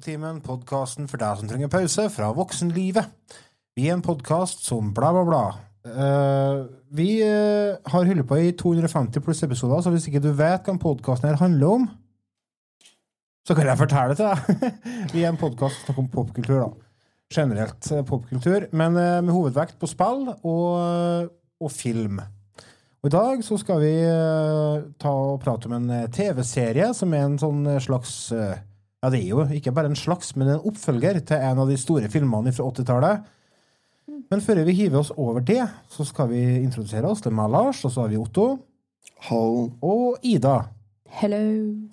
Til podkasten for deg som trenger pause fra voksenlivet. Vi er en podkast som bla, bla, bla. Uh, vi uh, har holdt på i 250 pluss episoder, så hvis ikke du vet hva podkasten her handler om, så kan jeg fortelle det til deg. vi er en podkast som snakker om popkultur, da. Generelt eh, popkultur, men uh, med hovedvekt på spill og, og film. Og I dag så skal vi ta og prate om en TV-serie som er en sånn slags Ja, det er jo ikke bare en slags, men en oppfølger til en av de store filmene fra 80-tallet. Men før vi hiver oss over det, så skal vi introdusere oss. Det er meg, Lars, og så har vi Otto. Og Ida. Hello.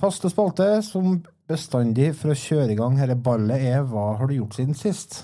Faste spalte som bestandig for å kjøre i gang dette ballet er Hva har du gjort siden sist?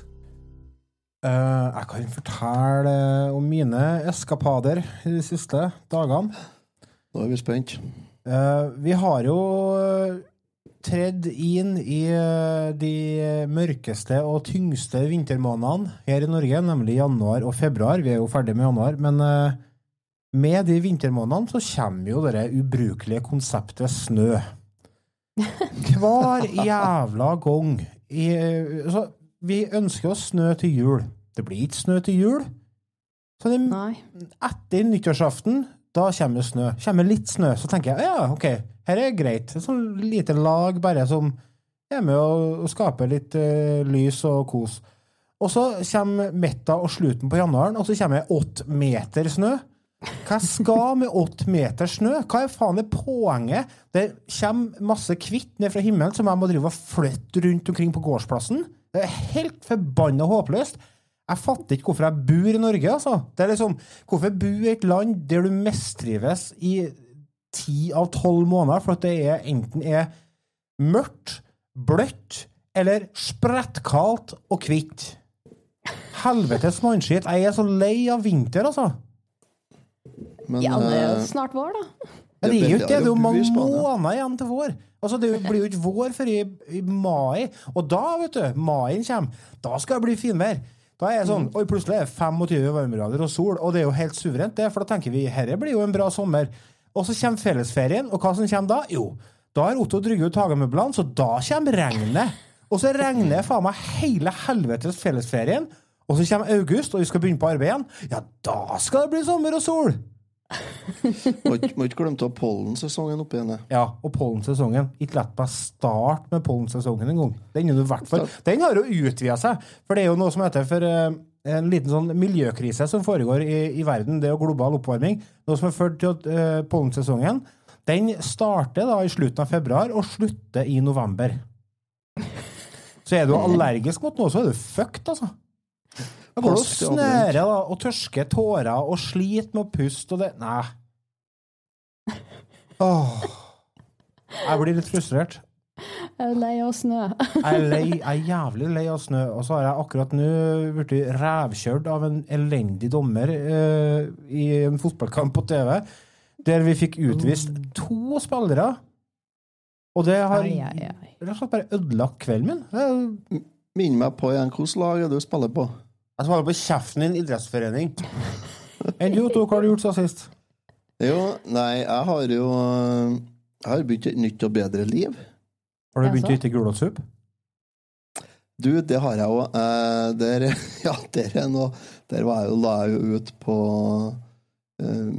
Eh, jeg kan fortelle om mine eskapader i de siste dagene. Nå er vi spent. Eh, vi har jo eh, tredd inn i de mørkeste og tyngste vintermånedene her i Norge, nemlig januar og februar. Vi er jo ferdig med januar. Men med de vintermånedene så kommer jo det ubrukelige konseptet snø. Hver jævla gang. I, så vi ønsker oss snø til jul. Det blir ikke snø til jul. Så det, etter nyttårsaften, da kommer det snø. Kommer litt snø, så tenker jeg ja, ok, her er greit. Et sånn lite lag bare som er med og, å skape litt uh, lys og kos. Og så kommer midten og slutten på januaren, og så kommer åtte meter snø. Hva skal med åtte meter snø? Hva er faen er poenget? Det kommer masse kvitt ned fra himmelen som jeg må drive og flytte rundt omkring på gårdsplassen. Det er helt forbanna håpløst. Jeg fatter ikke hvorfor jeg bor i Norge, altså. Det er liksom, Hvorfor bo i et land der du mistrives i ti av tolv måneder for at det er, enten er mørkt, bløtt eller sprettkaldt og hvitt? Helvetes mannskitt. Jeg er så lei av vinter, altså. Men Ja, det er eh, jo snart vår, da. Det er jo ikke det. Det er jo mange måneder igjen til vår. Altså, Det blir jo ikke vår før i, i mai. Og da, vet du, maien kommer. Da skal det bli finvær. Da er det sånn, Oi, plutselig er det 25 varmegrader og sol, og det er jo helt suverent, det. For da tenker vi herre blir jo en bra sommer. Og så kommer fellesferien, og hva som kommer da? Jo, da har Otto drygget ut hagemøblene, så da kommer regnet. Og så regner det faen meg hele helvetes fellesferien. Og så kommer august, og vi skal begynne på arbeid igjen. Ja, da skal det bli sommer og sol! Må ikke- må ikke glemme pollensesongen oppi henne. Ja, og pollensesongen. Ikke la meg starte med pollensesongen engang. Den Den har jo utvida seg. For det er jo noe som heter for eh, en liten sånn miljøkrise som foregår i, i verden. Det er jo global oppvarming. Noe som har ført til at uh, pollensesongen den starter da i slutten av februar og slutter i november. Så er du allergisk mot noe, så er du fucked, altså. Da går du og snører da, og tørsker tårer og sliter med å puste og det Nei. Åh. Jeg blir litt frustrert. Jeg er lei av snø. Jeg er, lei, jeg er jævlig lei av snø, og så har jeg akkurat nå blitt rævkjørt av en elendig dommer eh, i en fotballkamp på TV, der vi fikk utvist to spillere. Og det har rett og slett bare ødelagt kvelden min. Jeg, Minn meg på igjen hvilket lag du spiller på. Jeg svarer på kjeften din idrettsforening. Enn du, Tok, hva har du gjort siden sist? Jo, nei, jeg har jo eh, Jeg har begynt et nytt og bedre liv. Har du begynt å Jaså? spise gulrotsup? Du, det har jeg òg. Eh, der, ja, der er noe Der var jeg jo, la jeg jo ut på eh,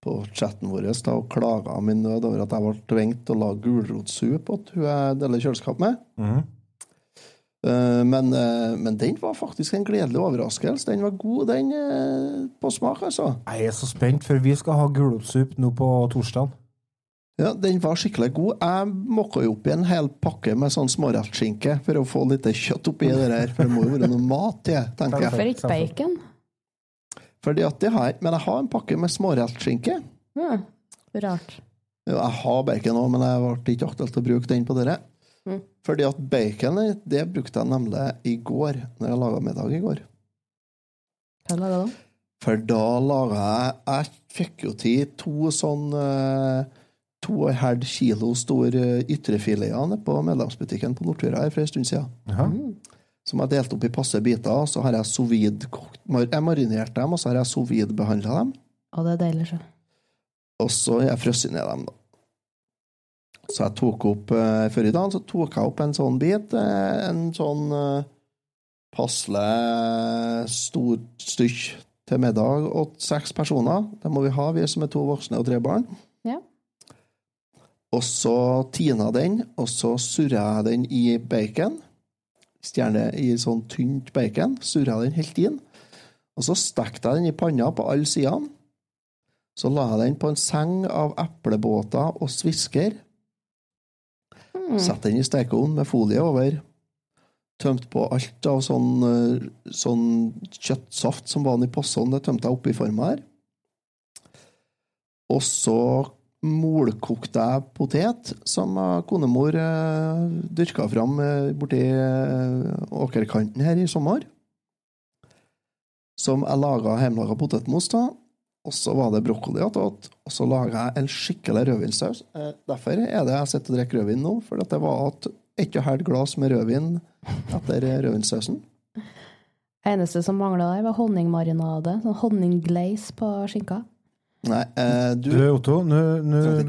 På chatten vår da, og klaga min nød over at jeg ble tvunget til å lage gulrotsup til hun jeg deler kjøleskap med. Mhm. Eh, men, eh, men den var faktisk en gledelig overraskelse. Den var god, den eh, på smak, altså. Jeg er så spent, for vi skal ha gulrotsup nå på torsdag. Ja, Den var skikkelig god. Jeg mokka jo opp i en hel pakke med sånn smårettskinke for å få litt kjøtt oppi det der. For det må jo være noe mat i det, tenker jeg. Hvorfor ikke bacon? Fordi at det har jeg, Men jeg har en pakke med smårettskinke. Ja, rart. Jeg har bacon òg, men jeg ble ikke aktuelt å bruke den på dere. Mm. Fordi at bacon det brukte jeg nemlig i går, når jeg laga middag i går. Hva laga du? For da laga jeg Jeg fikk jo til to sånn eh, To og en halv kilo stor eh, ytrefileter på medlemsbutikken på Nordtura her for en stund siden. Jaha. Som jeg delte opp i passe biter. Så har jeg sovid-kokt Jeg marinerte dem, og så har jeg sous vide behandla dem. Og det er deilig, så. Og så har jeg frosset ned dem, da. Så jeg tok opp eh, Før i dag så tok jeg opp en sånn bit. eh, en sånn eh, passelig stort stykk til middag og seks personer. Det må vi ha, vi som er to voksne og tre barn. Ja. Og så tina den, og så surra jeg den i bacon. Stjerne i sånn tynt bacon. Surra den helt inn. Og så stekte jeg den i panna på alle sidene. Så la jeg den på en seng av eplebåter og svisker. Mm. Sett den i stekeovnen med folie over. Tømt på alt av sånn, eh, sånn kjøttsaft som var i posen. Det tømte jeg oppi forma her. Og så molkokte jeg potet, som eh, konemor eh, dyrka fram eh, borti åkerkanten her i sommer. Som jeg laga hjemmelaga potetmos av. Og så var det brokkoli attåt. Og så laga jeg en skikkelig rødvinssaus. Eh, Derfor er det jeg sitter og drikker rødvin nå. For det var et ett og halvt glass med rødvin etter eh, rødvinssausen. Eneste som mangla der, var honningmarinade. Sånn honningglaze på skinka. Nei, eh, du, Du, Otto, nå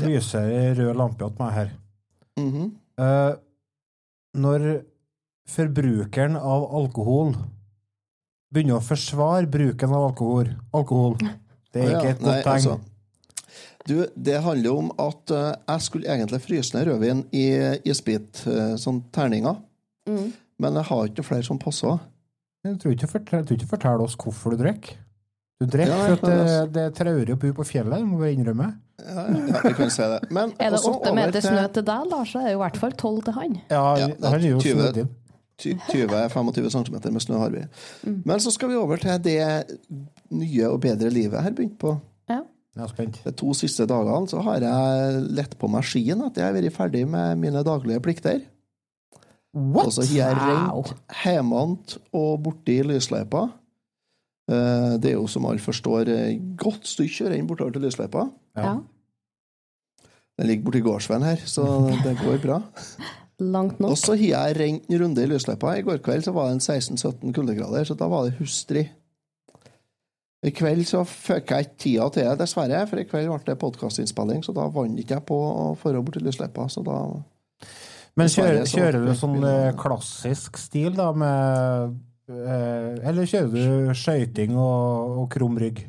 lyser ei rød lampe hos meg her. Mhm. Eh, når forbrukeren av alkohol begynner å forsvare bruken av alkohol, alkohol det er ikke et godt tegn. altså, Du, det handler om at uh, jeg skulle egentlig fryse ned rødvin i isbit, uh, sånn terninger. Mm. Men jeg har ikke noe flere som passer. Jeg tror ikke du forteller, oss hvorfor du drikker. Du drikker Ja, for at det, altså- det er traurig å bo på fjellet, du må bare innrømme. Ja, ja, vi kan si det. Men Er det åtte meter snø til deg, Lars, så er det i hvert fall tolv til han. Ja, Ja, det er jo 20. snødin. ty- 20-25 cm med snø har vi. Men så skal vi over til det nye og bedre livet jeg har begynt på. Ja. De to siste dagene så har jeg lett på meg skien etter jeg har vært ferdig med mine daglige plikter. What? Og så har jeg rent hjemmant og borti lysløypa. Eh, Det er jo, som alle forstår, eh, godt stykke å renne bortover til lysløypa. Ja. Ja. Den ligger borti gårdsveien her, så det går bra. Langt nok. Og så har jeg rent en runde i løsløypa. I går kveld så var det en 16-17 kuldegrader, så da var det hustrig. I kveld så fikk jeg ikke tida til det, dessverre, for i kveld ble det podkastinnspilling, så da vant ikke jeg på å dra bort til løsløypa, Så da Men kjører, så- kjører du sånn eh, klassisk stil, da, med eh, Eller kjører du skøyting og, og krum rygg?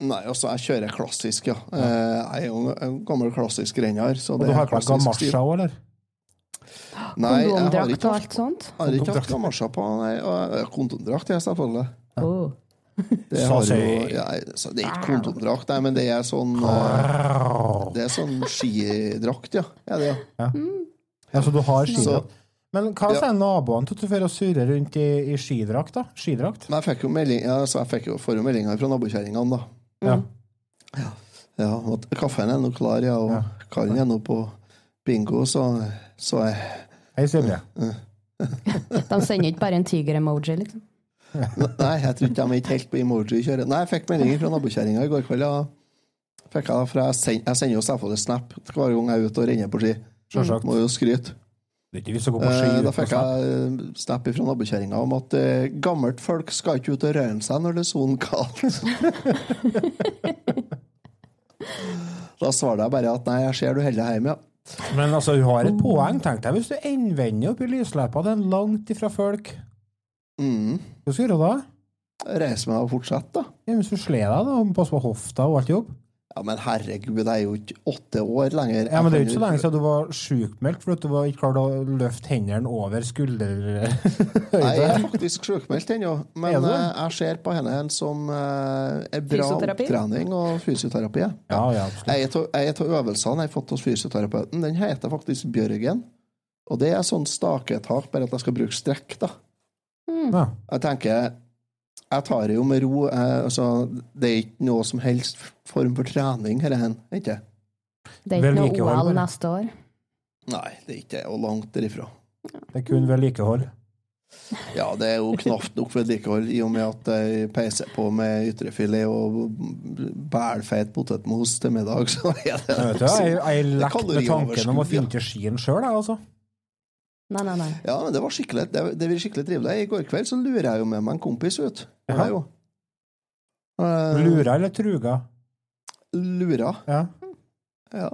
Nei, altså, jeg kjører klassisk, ja. Eh, Jeg er jo en gammel klassisk renner. Og du har klassisk stil. òg, eller? Nei, Kondomdrakt og alt sånt. jeg har ikke hatt gamasja på. Nei, ja, kondomdrakt, ja, selvfølgelig. Oh. Det, har jo, ja, så det er ikke kondomdrakt, nei, men det er sånn eh, Det er sånn skidrakt, ja. ja det, ja. Ja, så du har Så, skidrakt. Men hva Ja. sier naboene til at du får surre rundt i, i skidrakt, da? Skidrakt? jeg fikk jo melding, ja, så jeg fikk jo, får jo meldinger fra nabokjerringene, da. Ja. Ja, kaffen er nå klar, ja, og Ja. Kallen er nå på bingo, så, så jeg Hei, Silje. De sender ikke bare en tiger-emoji, liksom. Nei, jeg tror ikke de er ikke helt på emoji-kjøret. Nei, jeg fikk meldinger fra nabokjerringa i går kveld. Ja. Fikk jeg, for jeg, send, jeg sender jo selvfølgelig snap hver gang jeg er ute og renner på ski. Selvsagt. Må jo skryte. Det er ikke vits å gå på ski Eh, da fikk jeg eh, snap fra nabokjerringa om at eh, gammelt folk skal ikke ut og røre seg når det er solen kaldt. da svarte jeg bare at nei, jeg ser du holder hjemme, ja. Men altså, hun har et poeng. Tenk deg hvis du innvender opp i lysløypa, er langt ifra folk. Mm. Hva skal du gjøre da? Reise meg og fortsette, da. Ja, hvis du slår deg, da, passe på hofta og alt jobb. Ja, men herregud, det er jo ikke åtte år lenger. Ja, men det er jo ikke så lenge siden du var sjukmeldt fordi du var ikke klarte å løfte hendene over Jeg er skulderhøyde. faktisk sjukmeldt ennå, men eh, jeg ser på henne som eh, er bra opptrening og fysioterapi. ja. Ja, absolutt. Jeg er av- av øvelsene jeg har fått hos fysioterapeuten, den heter faktisk Bjørgen. Og det er sånn staketak, bare at jeg skal bruke strekk, da. Ja. Jeg tenker Jeg tar det jo med ro. Jeg, altså, det er ikke noe som helst form for trening, dette her. Ikke? Det er ikke noe OL bare. neste år. Nei, det er ikke det, og langt derifra. Det er kun vedlikehold. Ja, det er jo knapt nok vedlikehold, i og med at jeg peiser på med ytrefilet og bælfeit potetmos til middag, så er det Jeg vet jeg, jeg lekte med tanken om å finne til skien sjøl, jeg, altså. Nei, nei, nei. Ja, men det var skikkelig Det, det blir skikkelig trivelig. I går kveld så lurer jeg jo med meg en kompis ut. Det jo. Eh, Lura eller truga? Lura. Ja. Ja.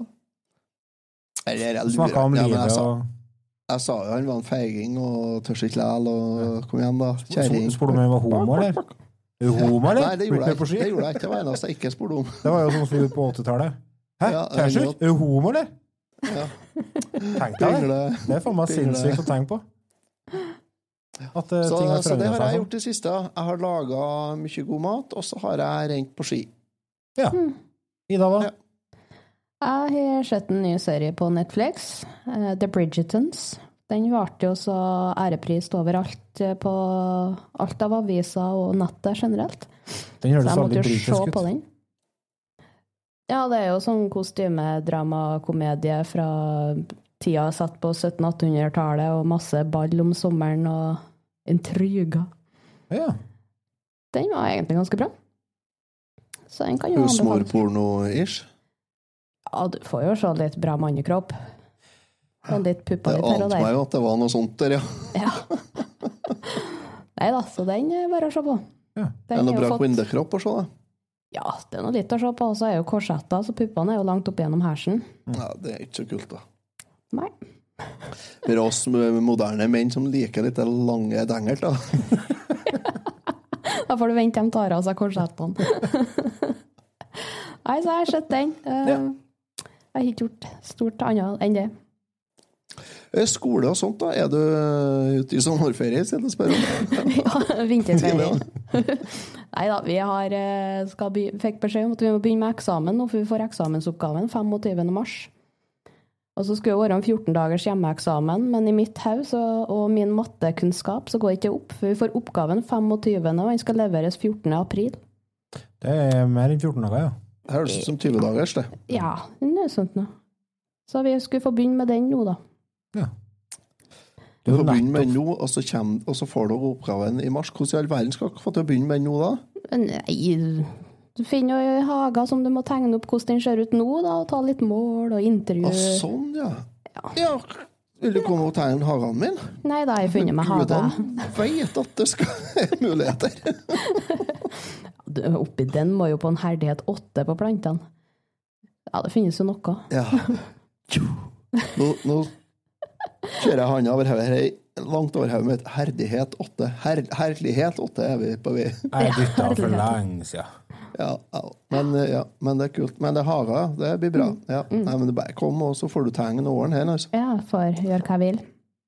Eller jeg Snakka om livet Ja, og jeg sa jo han var en feiging og tør ikke læl og Kom igjen, da. Kjerring. Spurte du om han var homo, eller? Er du homo, eller? Nei, det gjorde jeg ikke. Det gjorde jeg ikke. Det var eneste jeg ikke spurte om. Det var jo sånn som gjorde på 80-tallet. Hæ? Ja, T-skjorte? Er du homo, eller? Ja. Tenk deg det. Det er faen meg sinnssykt å tenke på. At uh, Så, ting har så det har jeg sånn. gjort i siste. Jeg har laga mye god mat, og så har jeg rent på ski. Ja. Ida, hva? Ja. Jeg har sett en ny serie på Netflix, uh, The Bridgetons. Den varte jo så æreprist overalt eh, på alt av aviser og nettet generelt. Den Så høres jeg måtte jo se på den. Ja, det er jo sånn kostymedramakomedie fra tida satt på 1700-1800-tallet, og masse ball om sommeren og intriger. Ja. Den var egentlig ganske bra. Så den kan jo anbefales. Husmorporno-ish. Ja, du får jo se litt bra mannekropp. Og litt pupper litt her og ante meg jo at det var noe sånt der, ja. Ja. Nei da, så den er bare å se på. Ja. Det er det noe bra fått- kvinnekropp å se, da. Ja, det er noe litt å se på. Og så er jo korsetter, så puppene er jo langt opp gjennom hersen. Ja, det er ikke så kult, da. Nei. For oss moderne menn som liker litt lange dengelt, da. Da får du vente de tar av seg korsettene. Nei, så jeg har sett den. Eh, Ja. Jeg har ikke gjort stort annet enn det. Eh, Skole og sånt, da. Er du eh, ute i sommerferie, siden du spør om? Ja, vinterferie. Nei da, vi har, skal be, fikk beskjed om at vi må begynne med eksamen nå, for vi får eksamensoppgaven 25. Og så skulle det være en 14 dagers hjemmeeksamen, men i mitt hus og, og min mattekunnskap så går det ikke opp, for vi får oppgaven 25., og den skal leveres 14. april. Det er mer enn 14 dager, ja. Det høres ut som 20 dagers, det. Ja, det er sånt noe. Så vi skulle få begynne med den nå, da. ja. Du Det får begynne med den nå, og så, kommer, og så får du oppgaven i mars. Hvordan i all verden skal dere få til å begynne med den nå, da? Nei, du finner jo hager som du må tegne opp hvordan den ser ut nå, da, og ta litt mål og intervju. Ah, sånn, ja. Ja, vil du komme og tegne hagen min? Nei da, jeg funnet meg hage. Gudene vet at det skal være muligheter. Oppi den må jo på en herdighet åtte på plantene. Ja, det finnes jo noe. Ja. Nå, nå kjører jeg handa over hodet her, langt over hodet mitt. Herdighet åtte. Her, herlighet åtte er vi på vei. Jeg bytta for lenge siden. Ja, ja. Men, eh, ja, men det er kult. Men det er hager. det blir bra. Ja. Nei, men det bare kom, og så får du tegne åren her. Altså. Ja, får gjøre hva jeg vil.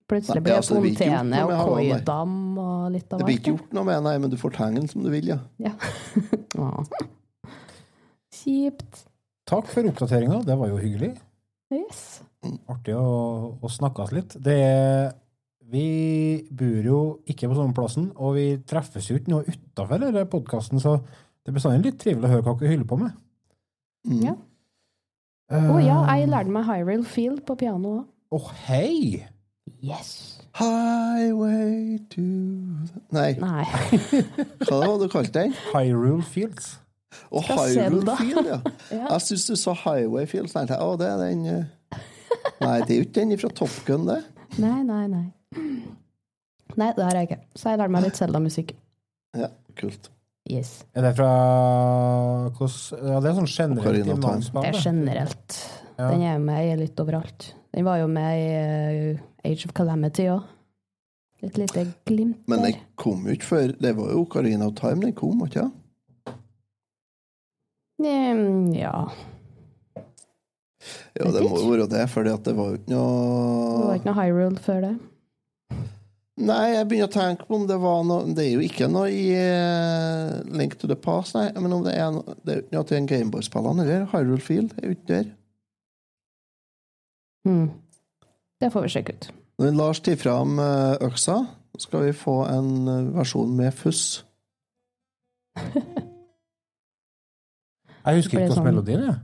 Plutselig blir det altså, det fontene og koidam og litt av Det blir ikke gjort noe med, nei, men du får tegne som du vil, ja. Ja. Ja. Kjipt. Takk for oppdateringa, det var jo hyggelig. Yes. Artig å, å snakkes litt. Det er Vi bor jo ikke på samme plassen, og vi treffes jo ikke noe utafor denne podkasten, så det er bestandig litt trivelig å høre hva dere holder på med. Mm. Ja. Å Å ja, jeg lærte meg Hyrule Field på piano òg. hei! Yes. Highway to Nei, Nei. hva var det du kalte den? Hyrule Fields. Å, oh, Hyrule. Field, ja. Ja. Jeg syns du sa Highway Fields. Nei, å, det er den eh. Nei, det er jo ikke den fra Top Gun, det. Nei, nei, nei. Nei, det har jeg ikke. Så jeg lærte meg litt Zelda-musikk. Ja, kult. Yes. Er det fra hvordan Ja, det er sånn generelt i mannsband? Det er generelt. Ja. Den er med i litt overalt. Den var jo med i eh, Age of Calamity òg. Et lite glimt Men der. den kom jo ikke før Det var jo Ocarina of Time den kom, ikke sant? Mm, ja. Ja, det må jo være det, for det var jo ikke noe Det var ikke noe Hyrule før det. Nei, jeg begynner å tenke på om det var noe Det er jo ikke noe i uh, Link to the Past, nei. Men om det er noe Det er jo ikke noe til en Gameboy-spillene heller. Hyrule Field. Er jo ikke der. Mm. Det får vi sjekke ut. Når Lars tar fram eh, øksa, skal vi få en eh, versjon med fuss. Jeg husker ikke hvordan sånn- melodien er.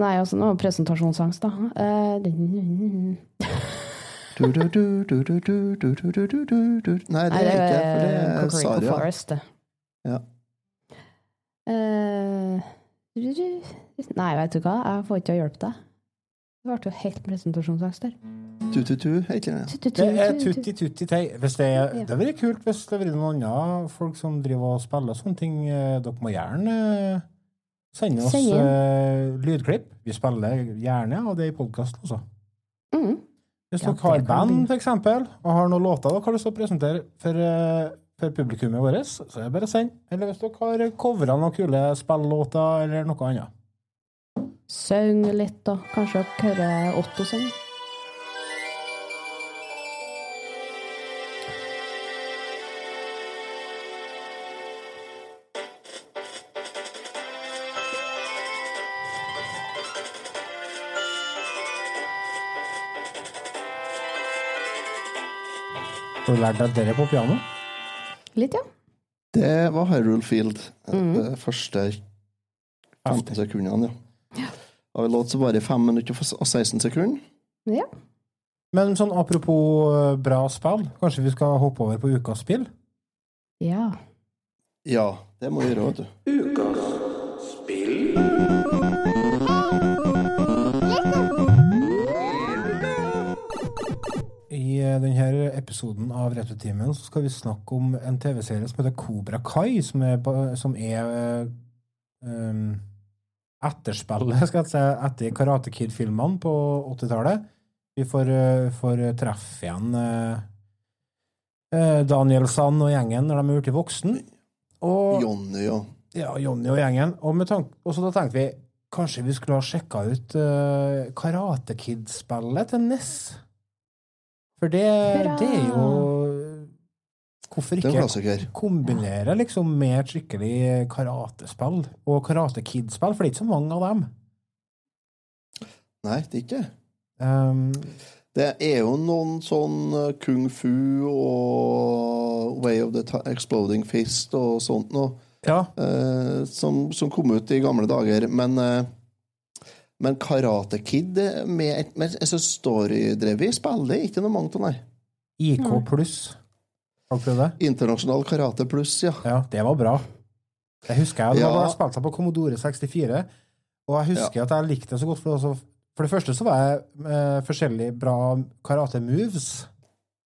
Nei, altså nå presentasjonsangst, da. Eh, Nei, det er ikke for det er Saria. Forest, det. Ja. Uh, nei, vet du hva, jeg får ikke til å hjelpe deg. Det ble jo helt presentasjonsangst der. Tu-tu-tu, er det? Det er tutti-tutti-tei. Hvis det er, det hadde vært kult hvis det hadde vært noen andre folk som driver og spiller sånne ting. Eh, Dere må gjerne eh, sende oss lydklipp. Vi spiller gjerne av det i podkasten også. Mm. Hvis dere har band, for eksempel, og har noen låter dere har lyst til å presentere for, eh, for publikummet vårt, så er det bare å sende. Eller hvis dere har covra noen kule spillåter eller noe annet. Søng litt, da. kanskje dere hører Otto synge. Lært deg dere på piano? Litt, ja. Det var Hyrule Field. Mm. Det første 15 sekundene, ja. Av en låt som varer 5 minutter og 16 sekunder. ja. Men sånn apropos eh, bra spill, kanskje vi skal hoppe over på ukas spill? Ja. Ja, det må vi gjøre, vet du. Ukas eh, denne episoden av Retrotimen så skal vi snakke om en TV-serie som heter Kobra Kai, som er, som er eh, um, etterspillet skal jeg si, etter Karate Kid-filmene på 80-tallet. Vi får, eh, får treffe igjen uh, eh, Daniel Sand og gjengen når de er blitt voksen. Og, Jonny og ja, Jonny og gjengen. Og, med tank, og så da tenkte vi kanskje vi skulle ha sjekka ut uh, Karate Kid-spillet til NES. For det, det er jo Hvorfor ikke kombinere liksom med et skikkelig karatespill og Karate Kid-spill? For det er ikke så mange av dem. Nei, det er ikke det. Um, Det er jo noen sånn eh, kung fu og Way of the Exploding Fist og sånt noe. ja, eh, som, som kom ut i gamle dager. Men, eh, men Karate Kid med et med et storydrevet spill, det er ikke noe mange av, nei. IK pluss. Har du prøvd det? Internasjonal karate pluss, ja. Ja, det var bra. Det husker jeg. Ja. da jeg spilte på Commodore 64, og jeg husker at jeg likte det så godt. For det, også, for det første så var jeg eh, forskjellig bra karate-moves,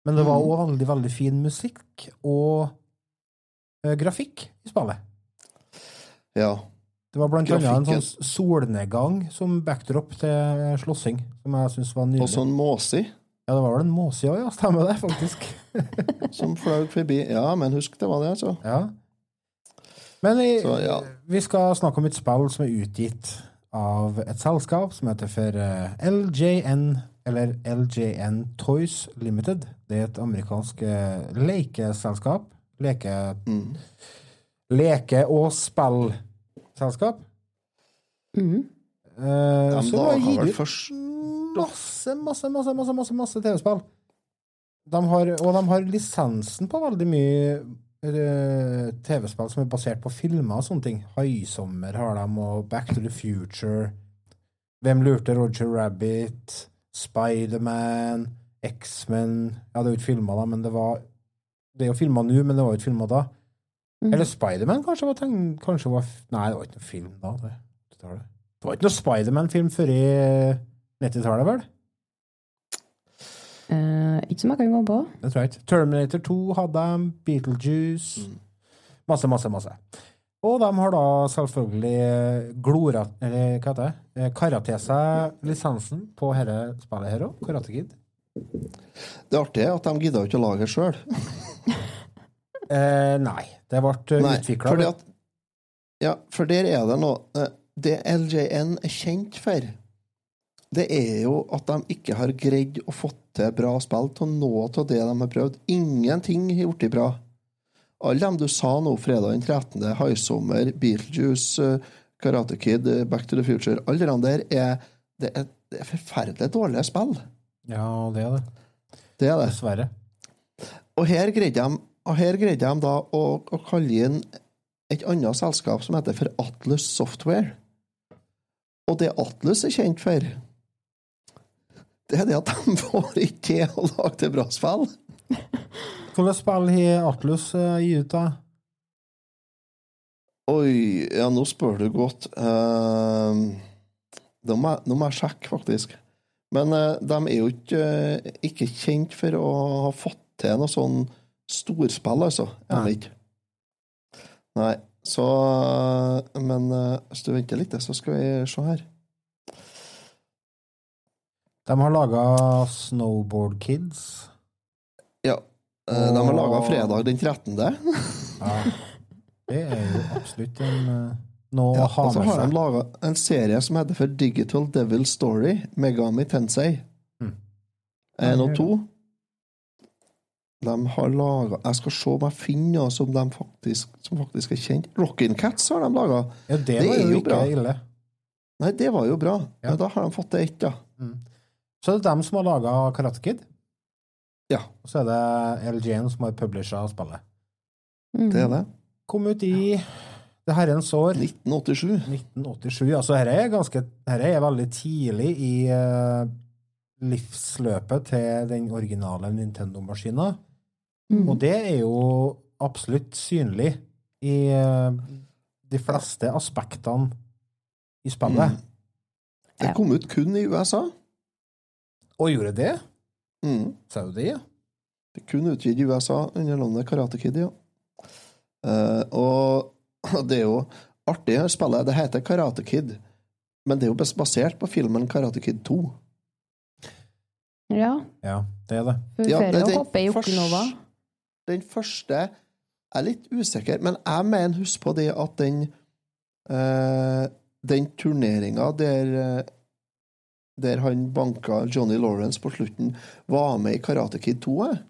men det var òg mm. veldig, veldig fin musikk og eh, grafikk i spillet. ja. Det var blant annet en sånn solnedgang som backdrop til slåssing, som jeg syns var nydelig. Og sånn måsi Ja, det var vel en måse òg, ja. Stemmer det, faktisk. som fløy forbi. Ja, men husk det var det, altså. Ja. Men vi, Så, ja. vi skal snakke om et spill som er utgitt av et selskap som heter for eh, LJN, eller LJN Toys Limited. Det er et amerikansk eh, lekeselskap. Leke, Mm. leke- og spillselskap. Mhm. Eh, De som har laga gitt vel først masse, masse, masse, masse, masse, masse TV-spill. Og de har lisensen på veldig mye eh, TV-spill som er basert på filmer og sånne ting. Haisommer har de, og Back to the Future. Hvem lurte Roger Rabbit? Spiderman? X-Men Ja, det er jo ikke filma da, men det var Det er jo filma nå, men det var jo ikke filma da. Mhm. Eller Spiderman kanskje var tegn... Kanskje var Nei, det var ikke noen film da. Det, det var det. Det var ikke noen Spiderman-film før i 90-tallet, vel? Uh, ikke som jeg kan gå på. Det tror jeg ikke. Terminator 2 hadde de, Beetlejuice Mm. Masse, masse, masse. Og de har da selvfølgelig glora... Eller hva heter det? Eh, Kara til seg lisensen på dette spillet her òg, Karate Kid. Det artige er at de gidda ikke å lage det sjøl. Eh, nei, det ble Nei, utvikla Ja, for der er det noe eh, Det LJN er kjent for, det er jo at de ikke har greid å få til bra spill til noe av det de har prøvd. Ingenting har gjort det bra. Alle dem du sa nå fredag den 13., Haisommer, Beetlejuice, eh, Karate Kid, eh, Back to the Future Alle de der er det, er det er forferdelig dårlige spill. Ja, det er det. Det er det. Dessverre. Og her greide de, og her greide de da å, å kalle inn et annet selskap som heter for Atlas Software. Og det Atlas er kjent for, det er det at de får ikke til å lage til bra spill. Hvilke spill har Atlus uh, gitt ut, da? Oi, ja, nå spør du godt. Uh, nå, må, jeg- nå må jeg sjekke, faktisk. Men uh, de er jo ikke, uh, ikke kjent for å ha fått til noe sånn storspill, altså. Er Nei. ikke? Nei. Så Men eh, hvis du venter litt, så skal vi se her. De har laga Snowboard Kids. Ja. eh, de har laga fredag den 13. Ja. Det er jo absolutt en, eh, noe Ja, å ha og så har de laga en serie som heter for Digital Devil Story, Megami Tensei. Mm. Og to. De har laga Jeg skal se om jeg finner noe som, de faktisk, som faktisk er kjent. Rockin' Cats har de laga. Ja, det, det var jo ikke bra. ille. Nei, det var jo bra. Ja. Ja. da har de fått det ett, ja. Så det er dem som har laga Karate Kid, Ja, og så er det LJN som har publisha spillet. Mm. det er det. Kom ut i det herrens år 1987. 1987. Altså, dette er, ganske, dette er veldig tidlig i uh, livsløpet til den originale Nintendo-maskina. Mm. Og det er jo absolutt synlig i eh, de fleste aspektene i spillet. Det kom ut kun i USA. Og gjorde det? Mm. Sa du det, ja? Det er kun utgitt i USA under navnet Karate Kid, ja. Uh, og det er jo artig å spille. Det heter Karate Kid, men det er jo bas- basert på filmen Karate Kid 2. Ja. Ja, det er det. Hun Ja, fører det er å hoppe i Okkinova. Den første er litt usikker, men jeg mener, husk på det at den uh, Den turneringa der eh, der han banka Johnny Lawrence på slutten, var med i Karate Kid 2. Jeg.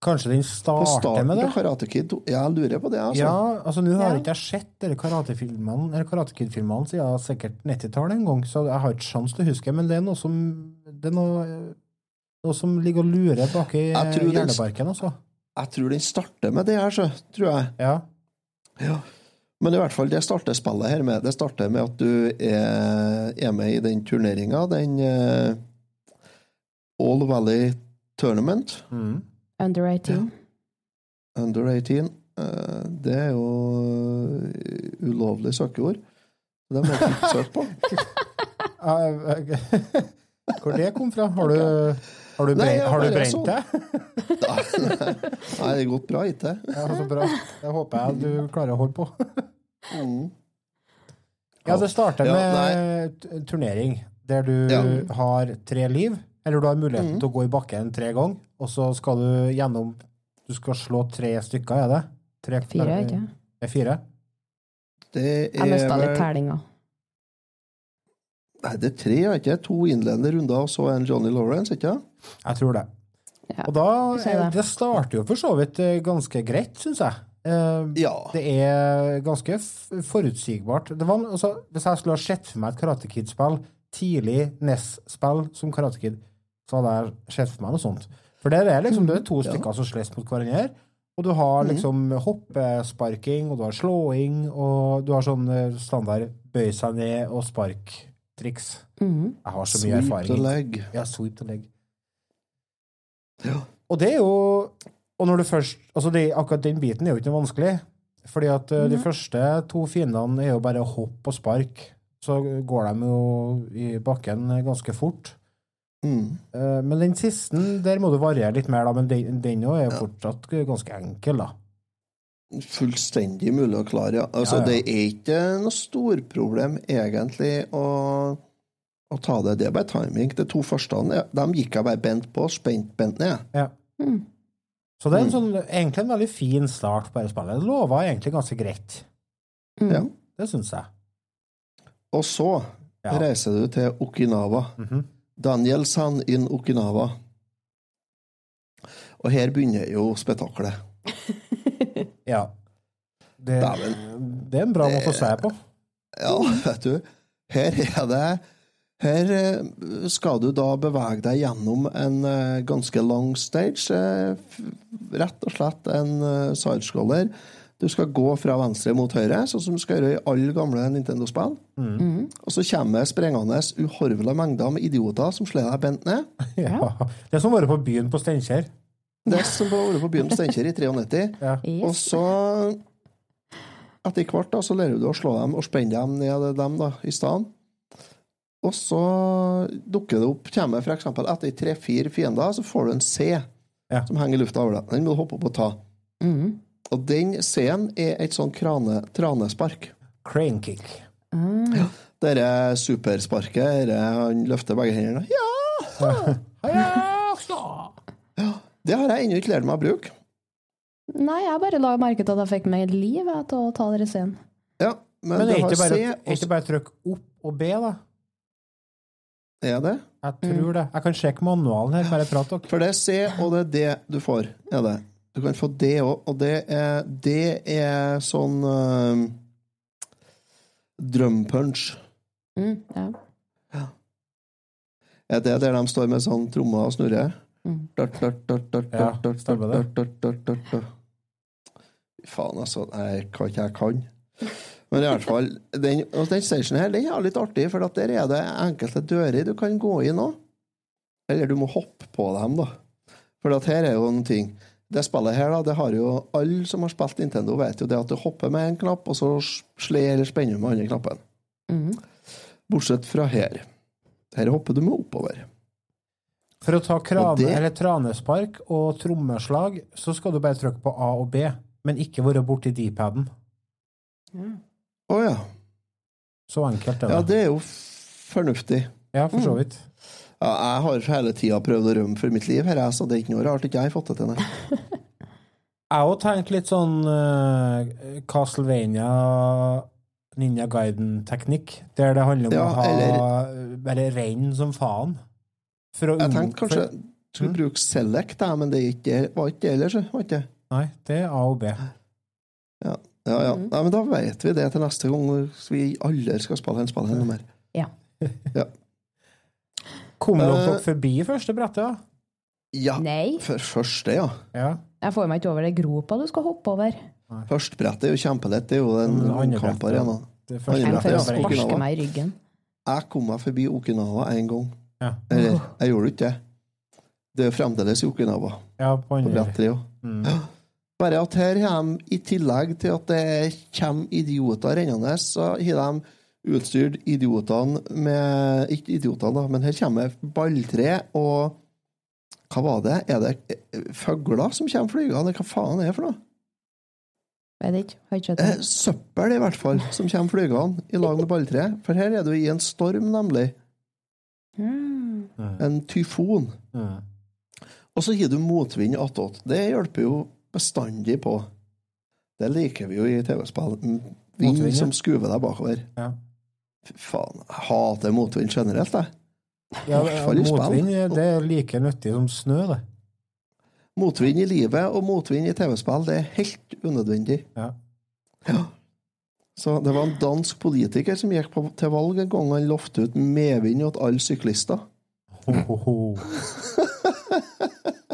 Kanskje den starter med det? av Karate Kid 2. Ja, jeg lurer på det, altså. Ja, altså nå har Ja. ikke jeg sett karatefilmene Eller Karate Kid-filmene siden sikkert 90-tallet en gang, så jeg har ikke sjans til å huske, men det er noe som Det er noe, noe som ligger og lurer bak i hjernebarken, også? Jeg tror den starter med det her, så, tror jeg. Ja. Ja. Men i hvert fall, det starter spillet her med Det starter med at du er, er med i den turneringa, den uh, All Valley Tournament Mm. Under 18. under 18. Uh, det er jo eh, ulovlig søkeord. Det må jeg ikke søke på. Eh, Hvor det kom fra? Har du, har du, Nei, brent, har du brent det? Nei, det er gått bra hittil. Ja, så bra. Det håper jeg du klarer å holde på. Mm. Ja, det starter Ja, med nei. turnering, der du Ja. har tre liv, eller du har muligheten mm. til å gå i bakken tre ganger, og så skal du gjennom Du skal slå tre stykker, er det? Tre, Fire, ikke? Det er fire? Det Jeg mista er litt tellinga. Nei, det er tre, er ikke? To innledende runder og så en Johnny Lawrence, ikke sant? Jeg tror det. Ja. Og da eh, det. Det starter jo for så vidt eh, ganske greit, syns jeg. Uh, Ja. Det er ganske forutsigbart. Det var, altså, hvis jeg skulle ha sett for meg et Karate Kid-spill, tidlig NES-spill som Karate Kid, så hadde jeg sett for meg noe sånt. For der er liksom, det er to stykker som slåss mot hverandre, og du har liksom hoppesparking, og du har slåing, og du har sånn standard bøy seg ned og spark-triks. Mm. Jeg har så mye Sweep erfaring. the leg. Ja, sweep the leg. Ja. Og det er jo Og når du først Altså, det, akkurat den biten er jo ikke noe vanskelig. Fordi at eh, de første to fiendene er jo bare hopp og spark. Så går de jo i bakken ganske fort. Mm. Eh, Men den siste, der må du variere litt mer, da. Men den òg er jo fortsatt ganske enkel, da. Fullstendig mulig å klare, ja. Altså, Ja, ja. Det er ikke noe storproblem, egentlig, å, å ta det. Det er bare timing. De to første de gikk jeg bare bent på, spent bent ned. Ja. Mm. Så det er en sånn, egentlig en veldig fin start på dette spillet. Det lova egentlig ganske greit. Mm. Ja. Det syns jeg. Og så Ja. reiser du til Okinawa. Mhm. Daniel San in Okinawa. Og her begynner jo spetakkelet. Ja. Det, Dæven. det er en bra måte å se på. Ja, vet du. Her er det Her eh, skal du da bevege deg gjennom en eh, ganske lang stage. eh, Rett og slett en sidescroller Du skal gå fra venstre mot høyre, sånn som du skal gjøre i alle gamle Nintendo-spill. Og så kommer det sprengende uhorvela mengder med idioter som slår deg bent ned. Ja. Det er som å være på byen på Steinkjer. Det som var på byen på Steinkjer i 93. Ja. Og så Etter hvert da, så lærer du å slå dem og spenne dem ned dem da, i stedet. Og så dukker det opp, kommer for eksempel etter tre-fire fiender, så får du en C Ja. som henger i lufta over deg. Den må du hoppe opp og ta. Mhm. Og den C-en er et sånn krane, tranespark. Crane kick. Dette supersparket, dette han løfter begge hendene. Ja! Det har jeg ennå ikke lært meg å bruke. Nei, jeg bare la merke til at jeg fikk meg et liv jeg, til å ta dere scenen. Ja, men, Men du er ikke bare, er ikke bare trykk opp og B, da? er det. Jeg tror det. Jeg kan sjekke manualen her, bare prat dere. For det er C, og det er det du får. Er det. Du kan få det òg, og det er, det er sånn uh, Drømpunch. Mm, ja. Er det der de står med sånn tromme og snurrer? Mm. Ja, stemmer det. Faen, altså. Jeg kan ikke jeg kan. Men i hvert fall, den, den stationen her den er litt artig, for der er det enkelte dører du kan gå inn òg. Eller du må hoppe på dem, da. For at her er jo en ting. Det spillet her, da, det har jo alle som har spilt Nintendo, vet jo det at du hopper med en knapp, og så slår eller spenner du med andre knappen. Mhm. Bortsett fra her. Her hopper du med oppover. For å ta krane, det- eller tranespark og trommeslag, så skal du bare trykke på A og B, men ikke være borti D-paden. Å ja. Så enkelt er Ja, det. det er jo fornuftig. Ja, for så vidt. Ja, jeg har hele tida prøvd å rømme for mitt liv, her, jeg, så det er ikke noe rart ikke jeg har fått det til. det? Jeg òg tenkt litt sånn uh, Castlevania Ninja Guiden-teknikk, der det handler om Ja, å ha eller- bare rein som faen. For å Jeg tenkte kanskje for- skulle bruke Select, jeg, men det ikke, var ikke det ellers. Var ikke? Nei, det er A og B. Ja, ja. Nei, men da vet vi det til neste gang vi alle skal spille en spill her mer. Ja. Kom dere uh, forbi første brettet? da? Ja, Nei, for første, ja. Ja. jeg får meg ikke over det gropa du skal hoppe over. Førstebrettet er jo kjempelett. Det er jo den Mm, første Jeg får ja. å brettet. Okinawa. sparke meg i ryggen. Jeg kom meg forbi Okinawa en gang. Ja. Eller, jeg gjorde ikke det. Det er fremdeles Okinawa ja, på andre. På. Mm. Bare at her har de, i tillegg til at det kommer idioter rennende, så har de utstyrt idiotene med Ikke idiotene, da, men her kommer balltre og Hva var det? Er det eh, fugler som kommer flygende? Hva faen er det for noe? Vet ikke. Har ikke sett Eh, det. Søppel, i hvert fall, som kommer flygende i lag med balltre. For her er du i en storm, nemlig. Mm. En tyfon. Og så gir du motvind attåt. Det hjelper jo bestandig på. Det liker vi jo i TV-spill. Vind som skuver deg bakover. Ja. Faen, jeg hater motvind generelt, jeg. Ja, motvind det er like nyttig som snø, det. Motvind i livet og motvind i TV-spill, det er helt unødvendig. Ja. Ja. Så det var en dansk politiker som gikk på, til valg en gang han lovte ut medvind til alle syklister. Ho, ho, ho.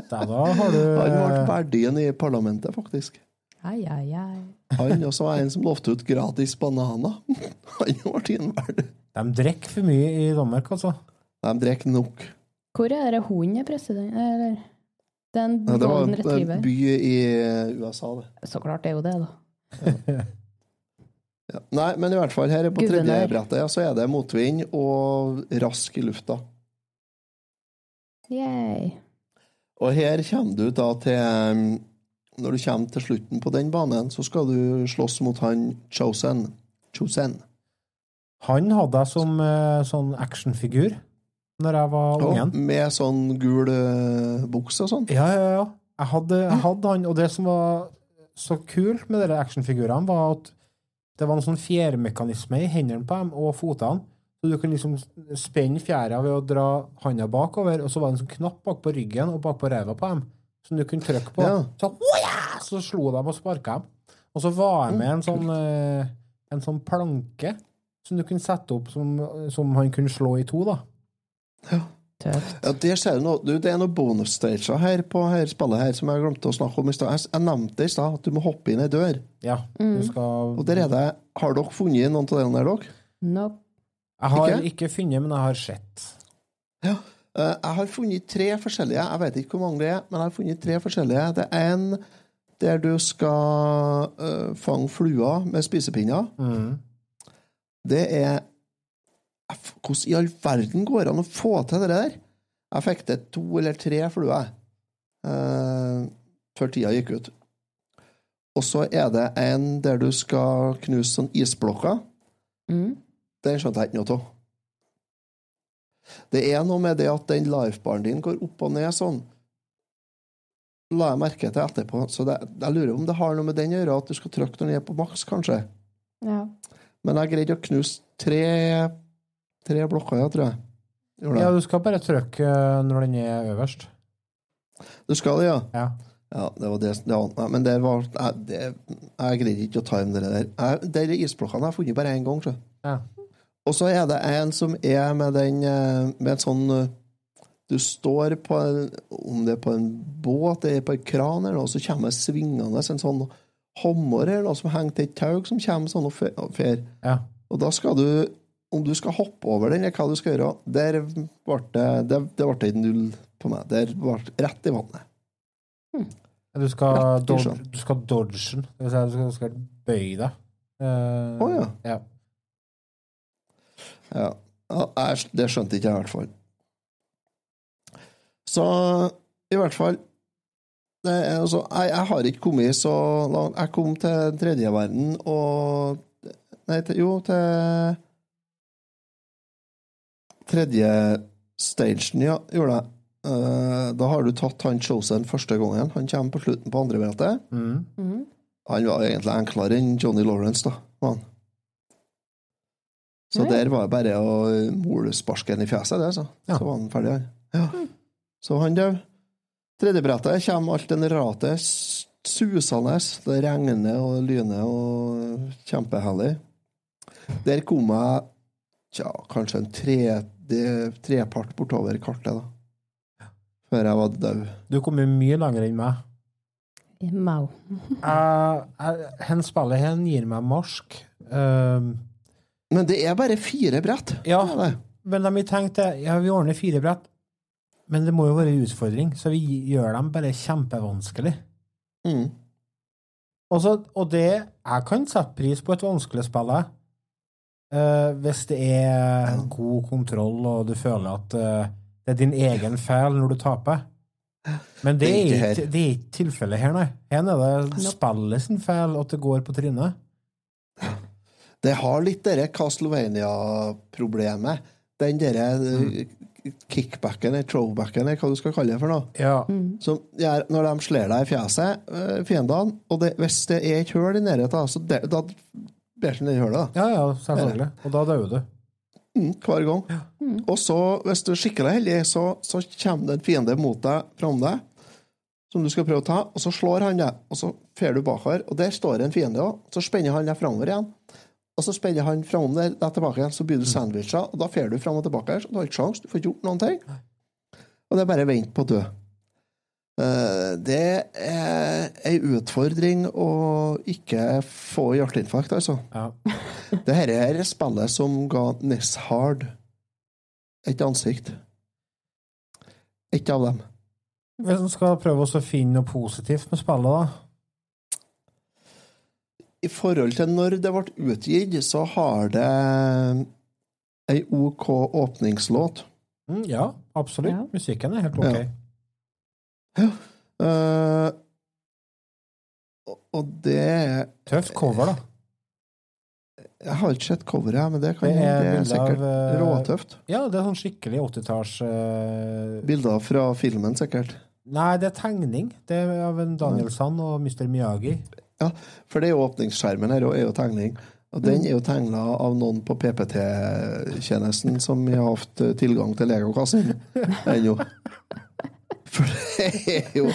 Der da har du Han ble verdien i parlamentet, faktisk. Ai, ai, ai. Han også var en som lovte ut gratis bananer. Han ble innverd. De drikker for mye i Danmark, altså. De drikker nok. Hvor er det hunden er president? Eller Det er en Ja, det var en retriever. by i USA, det. Så klart det er jo det, da. Ja. Nei, men i hvert fall her på Guvernør. tredje brettet ja, så er det motvind og rask i lufta. Yay. Og her kommer du da til um, Når du kommer til slutten på den banen, så skal du slåss mot han Chosen. Chosen. Han hadde jeg som eh, sånn actionfigur når jeg var ung ungen. med sånn gul uh, bukse og sånn. Ja, ja, ja. Jeg hadde, jeg hadde han, og det som var så kult med de actionfigurene, var at det var en sånn fjærmekanisme i hendene på dem og fotene. Så du kunne liksom spenne fjæra ved å dra handa bakover, og så var det en sånn knapp bak på ryggen og bak på ræva på dem som du kunne trykke på. Ja. Så, «Åja!» så slo de og sparka dem. Og så var jeg med en sånn, eh, en sånn planke som du kunne sette opp som, som han kunne slå i to, da. Ja. Ja, det, ser noe, du, det er noen bonusstager her på her spillet her som jeg glemte å snakke om i stad. Jeg, jeg nevnte i stad, at du må hoppe inn ei dør. Ja, du skal Og der er det Har dere funnet noen av dem der, dere? Nope. Jeg har Ikke? ikke funnet, men jeg har sett. Ja. Eh, Jeg har funnet tre forskjellige. Jeg vet ikke hvor mange det er, men jeg har funnet tre forskjellige. Det er en der du skal uh, fange fluer med spisepinner. Mm. Det er Hvordan i all verden går det an å få til det der? Jeg fikk til to eller tre fluer uh, før tida gikk ut. Og så er det en der du skal knuse sånn isblokker. Mm. Den skjønte jeg ikke noe av. Det er noe med det at den lifebaren din går opp og ned sånn. La jeg merke til etterpå. Så det, jeg lurer om det har noe med den å gjøre, at du skal trykke den ned på maks, kanskje. Ja. Men jeg greide å knuse tre, tre blokker, ja, tror jeg. Gjorde Ja, du skal bare trykke eh, når den er øverst. Du skal det, ja? Ja. Ja, det var det, det ante meg. Men det var Jeg, det, jeg greide ikke å time det der. Jeg, de isblokkene har jeg funnet bare én gang, tror jeg. Ja. Og så er det en som er med den eh, Med en sånn eh, Du står på en- Om det er på en båt eller på en kran, eller noe, så kommer det svingende en sånn hammer eller noe som henger til et tau, som kommer sånn og fer. ja. Og da skal du Om du skal hoppe over den, eller hva du skal gjøre, der ble det Det, det ble null på meg. Der ble det rett i vannet. Du skal, Rett dodge, du skal dodge den. Det vil si du skal, du skal bøye deg. Å uh, oh, ja. Ja, ja det skjønte ikke jeg i hvert fall. Så i hvert fall det er, altså, jeg, jeg har ikke kommet så langt. Jeg kom til tredje verden og Nei, til, jo, til Tredje stagen, ja, gjorde jeg. Eh, da har du tatt han Chosen første gangen. Han kommer på slutten på andre brettet. Mm. Mm. Han var egentlig enklere enn Johnny Lawrence, da. han. Så ja. der var det bare å mole sparken i fjeset, det, så. Ja. Så var han ferdig, han. Ja. Så han døde. Tredje brettet kommer alt en rate s- susende. Det regner og lyner og kjempehellig. Der kom jeg tja, kanskje en tre, det- trepart bortover kartet, da. Før jeg var død. Du kom jo mye lenger enn meg. Mau. Uh, Hen spillet her gir meg marsk. Eh, Men det er bare fire brett. Ja. Det er det. men da vi tenkte ja, vi ordner fire brett, men det må jo være en utfordring, så vi gjør dem bare kjempevanskelig. Mm. Og, så, og det Jeg kan sette pris på et vanskelig spill, jeg. Uh, hvis det er god kontroll, og du føler at uh, det er din egen feil når du taper. Men det, Det er ikke det er ikke tilfellet her, nei. Her er det spillet sin feil at det går på trynet. Det har litt dere Castlevania-problemet. Den derre mm. kickbacken, eller throwbacken, eller hva du skal kalle det for noe. Ja. Som gjør når de slår deg i fjeset, eh, fiendene, og det, hvis det er et hull i nærheten, så det, da bæsjer den det hullet, da. ja, ja, selvfølgelig. Og da dør du. Mm, hver gang. Og så, hvis du er skikkelig heldig, så, så kommer det en fiende mot deg fram deg, som du skal prøve å ta, og så slår han deg, og så fer du bakover, og der står en fiende òg, så spenner han deg framover igjen. Og så spenner han fram der, der tilbake igjen, så blir du sandwicha, og da fer du fram og tilbake, så du har ikke sjans, du får ikke gjort noen ting. Og det er bare vent på å dø. Eh, Det er ei utfordring å ikke få hjerteinfarkt, altså. Ja. Det her er spillet som ga Neshard et ansikt. Et av dem. Hvis en skal prøve å finne noe positivt med spillet, da. I forhold til når det ble utgitt, så har det ei OK åpningslåt. Mm, ja, absolutt. Ja. Musikken er helt ok. Ja. Eh, og- og det er Tøft cover, da. Jeg har ikke sett coveret, men det, kan, Det det er er, sikkert av, eh, råtøft. Ja, det er sånn skikkelig 80-talls uh... Bilder fra filmen, sikkert. Nei, det er tegning. Det er av en Danielsson og Mr. Miyagi. Ja, for det er jo åpningsskjermen her, og er jo tegning. Og den er jo tegna av noen på PPT-tjenesten som har hatt eh, tilgang til legokassen ennå. For det er jo,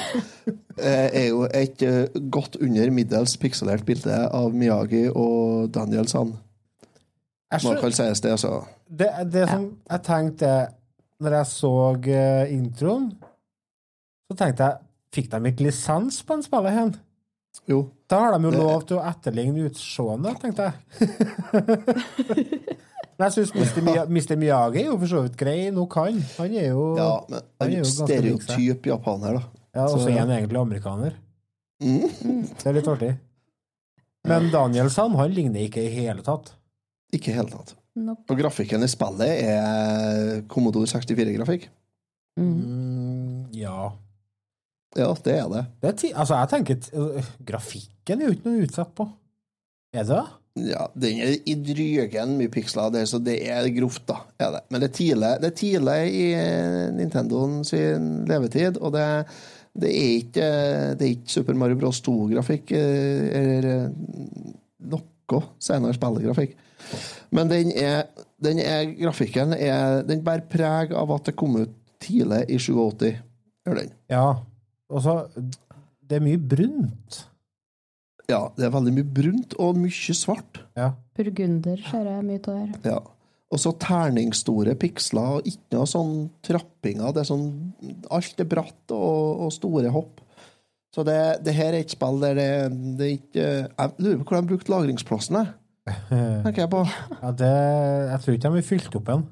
eh, er jo et eh, godt under middels pikselert bilde av Miyagi og Danielsson. Sand. Man kan sies det, altså. Det, det som jeg tenkte når jeg så introen, så tenkte jeg Fikk de ikke lisens på den spillet hen? Jo. Da har de jo lov til å etterligne utseende, tenkte jeg. Men jeg syns Mr. Miyagi er jo for så vidt grei nok, han. Han er jo Ja, men Han er jo stereotyp japaner, da. Ja, og så Så- er han egentlig amerikaner. Mm. Det er litt artig. Men Danielsson han ligner ikke i hele tatt. Ikke i hele tatt. Nope. Og grafikken i spillet er Commodore 64-grafikk. Mm. Mm, ja. Ja, det er det. Det er altså, jeg tenker øh, Grafikken er jo ikke noe utsatt på. Er det? det? Ja, Den er i drygen mye piksler, der, så det er grovt, da. Er det. Men det er tidlig, det er tidlig i Nintendoen sin levetid, og det, det, er, ikke, det er ikke Super Mario Bros. 2-grafikk eh, eller eh, noe senere spillegrafikk. Men den er, den er grafikken er, Den bærer preg av at det kom ut tidlig i 87. Gjør den. Ja. Og så Det er mye brunt. Ja, det er veldig mye brunt og mye svart. Ja. Burgunder ser jeg mye av her. Ja. Og så terningstore piksler, og ikke noe sånn trappinger. Det er sånn Alt er bratt og, og store hopp. Så det, det her er et spill der det, det er ikke Jeg lurer på hvor de brukte lagringsplassen, jeg. Tenker jeg på. ja det, jeg tror ikke de har fylt opp en.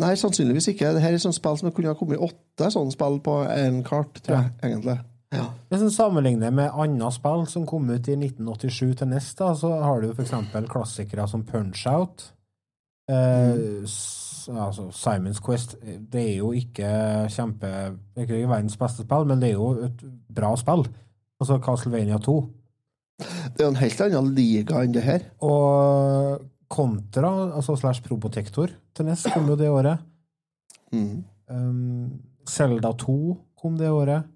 Nei, sannsynligvis ikke. Det her er sånn spill som kunne ha kommet åtte sånne spill på én kart, tror jeg, egentlig. Ja. Hvis en sammenligner med andre spill som kom ut i 1987 til neste, da, så har du f.eks. for eksempel klassikere som Punch-Out. Eh, mm. altså Simons Quest. Det er jo ikke kjempe Det er ikke verdens beste spill, men det er jo et bra spill. Altså Castlevania 2. Det er jo en helt annen liga enn det her. Og Contra, altså slash Probotector, til NES kom jo det året. Mm. Um, Zelda 2 kom det året.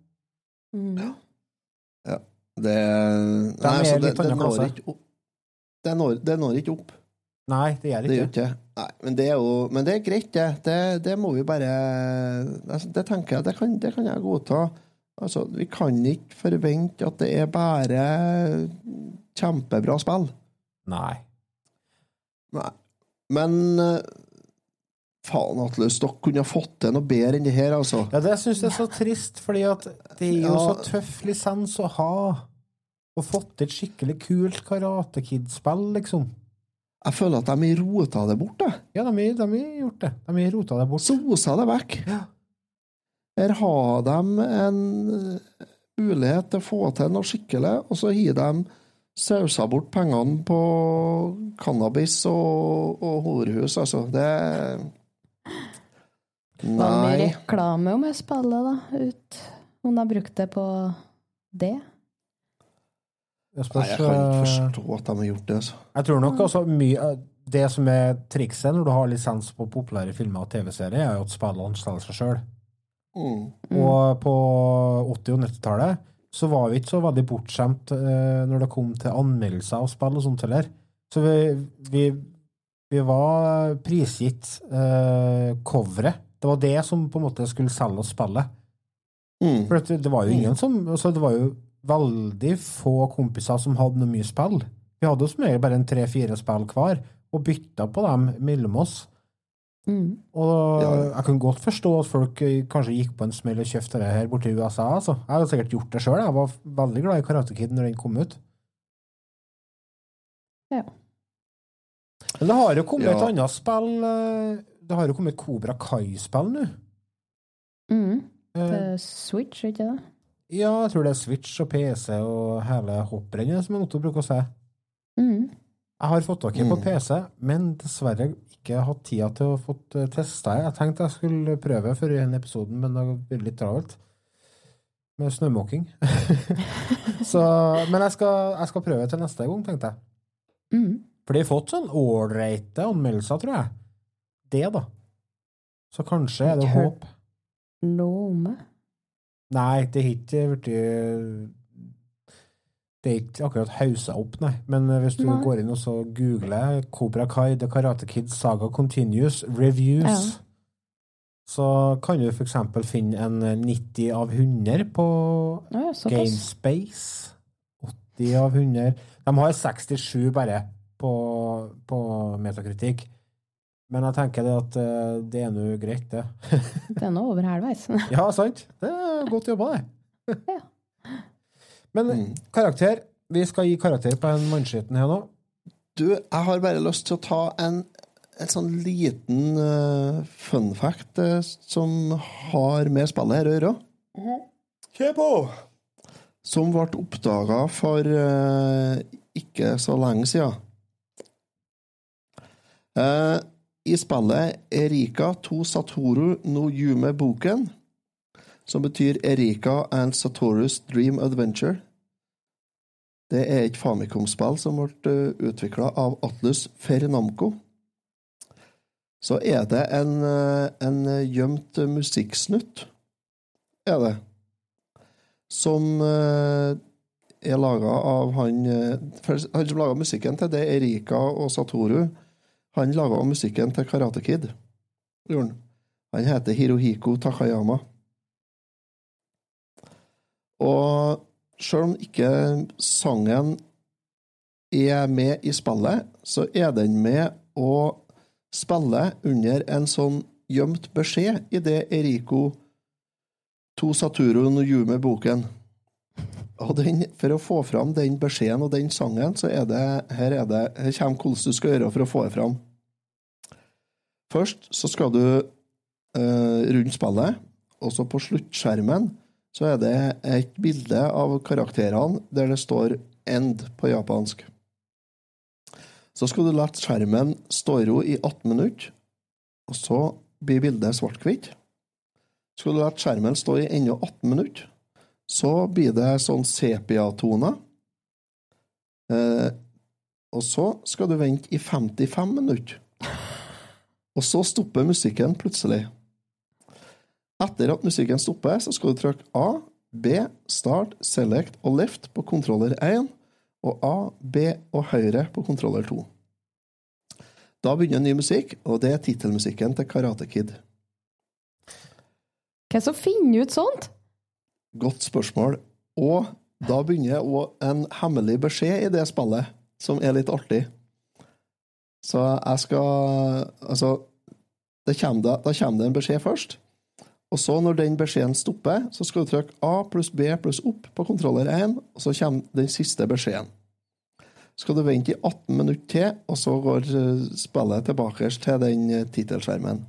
Mm. Det, nei, er altså, det, litt det, annen når klasse. ikke opp. Det når, det når ikke opp. Nei, det gjør Det gjør ikke. ikke Nei, men det er jo Men det er greit, det. Det, det må vi bare altså, Det tenker jeg, det kan, det kan jeg godta. Altså, vi kan ikke forvente at det er bare kjempebra spill. Nei. Nei. Men eh, faen, Atle, dere kunne ha fått til noe bedre enn det her, altså. Ja, det syns jeg er så trist, fordi at det er jo Ja. så tøff lisens å ha. Og fått til et skikkelig kult Karate Kid-spill, liksom. Jeg føler at de har rota det bort, jeg. Ja, de har gjort det. De har rota det bort. Sosa det vekk. Ja. Her har de en eh, mulighet til å få til noe skikkelig, og så har de sausa bort pengene på cannabis og, og horehus, altså. Det Var det mye reklame om det spillet, da? Ut. Om de brukte det på det? Det Nei, jeg kan ikke forstå at de har gjort det, altså. Jeg tror nok altså mye Det som er trikset når du har lisens på populære filmer og TV-serier, er jo at spillene selger seg sjøl. Mm. Og på 80- og 90-tallet så var vi ikke så veldig bortskjemt eh, når det kom til anmeldelser av spill og sånt heller. Så vi, vi, vi var prisgitt eh, coveret. Det var det som på en måte skulle selge oss spillet. Mm. For det, det var jo ingen som altså Det var jo veldig få kompiser som hadde noe mye spill. Vi hadde jo som regel bare en tre-fire spill hver, og bytta på dem mellom oss. Mm. Og jeg kan godt forstå at folk eh, kanskje gikk på en smell og kjøpte det her borte i USA. Altså. Jeg hadde sikkert gjort det sjøl. Jeg var veldig glad i Karate Kid når den kom ut. Ja. Men det har jo kommet Ja. et annet spill eh, Det har jo kommet et Kobra Kai-spill nå. Mm. Eh, Til Switch, ikke det? Ja, jeg tror det er Switch og PC og hele hopprennet, som jeg måtte bruke å se. Mm. Jeg har fått tak i på Mm. PC, men dessverre ikke hatt tida til å få testa. Jeg tenkte jeg skulle prøve før denne episoden, men det har blitt litt travelt. Med snømåking. Så, men jeg skal, jeg skal prøve til neste gang, tenkte jeg. Mm. For de har fått sånn ålreite anmeldelser, tror jeg. Det, da. Så kanskje er det håp. Noe om det. Nei, det har ikke blitt Det er ikke akkurat hausa opp, nei. Men eh, hvis du Nei. går inn og så googler Cobra Kai The Karate Kid Saga Continues Reviews, Ja. så kan du eksempel finne en eh, 90 av 100 på ja. GameSpace. 80 av 100. De har 67 bare på, på metakritikk. Men jeg tenker det at eh, det er nå greit, det. Det er nå over halvveis. Ja, sant? Det er godt jobba, det. Ja. Men Mm. karakter Vi skal gi karakter på en mannskitten her nå. Du, jeg har bare lyst til å ta en, en sånn liten uh, fun fact uh, som har med spillet her å gjøre. Kjør på! Som ble oppdaga for uh, ikke så lenge siden. Eh, I spillet Erika to Satoru no Yume Boken, som betyr Erika and Satorus Dream Adventure. Det er et Famicom-spill som ble utvikla av Atlus Fernamco. Så er det en, eh, en gjemt musikksnutt, er det som eh, er laga av han eh, Han som laga musikken til det, Erika og Satoru, han laga musikken til Karate Kid. Han. Han heter Hirohiko Takayama. Og sjøl om ikke sangen er med i spillet, så er den med å spille under en sånn gjemt beskjed i det Eriko To Saturo no Yume-boken. Og den, for å få fram den beskjeden og den sangen, så er det her, er det, her kommer hvordan du skal gjøre for å få det fram. Først så skal du eh, rundt spillet, og så på sluttskjermen så er det et bilde av karakterene der det står 'end' på japansk. Så skal du la skjermen stå i ro i 18 minutter, og så blir bildet svart-hvitt. Skal du la skjermen stå i ennå 18 minutter, så blir det sånn sepia-toner. Eh, og så skal du vente i 55 minutter. Og så stopper musikken plutselig. Etter at musikken stopper, så skal du trykke A, B, Start, Select og Left på kontroller 1, og A, B og Høyre på kontroller 2. Da begynner ny musikk, og det er tittelmusikken til Karate Kid. Hvem som finner ut sånt? Godt spørsmål. Og da begynner òg en hemmelig beskjed i det spillet, som er litt artig. Så jeg skal Altså, det kommer det, da kommer det en beskjed først. Og så, når den beskjeden stopper, så skal du trykke A pluss B pluss opp på kontroller 1, og så kommer den siste beskjeden. Så Skal du vente i 18 minutter til, og så går eh, spillet tilbake til den eh, tittelskjermen.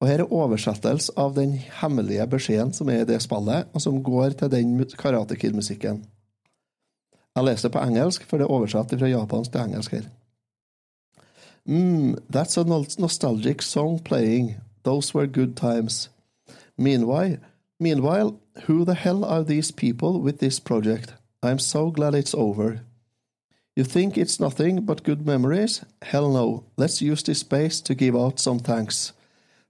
Og her er oversettelse av den hemmelige beskjeden som er i det spillet, og som går til den Karate Kid-musikken. Jeg leser på engelsk, for det er oversatt fra japansk til engelsk her. Mm, that's a nostalgic song playing. Those were good times. Meanwhile, meanwhile, who the hell are these people with this project? I'm so glad it's over. You think it's nothing but good memories? Hell no. Let's use this space to give out some thanks.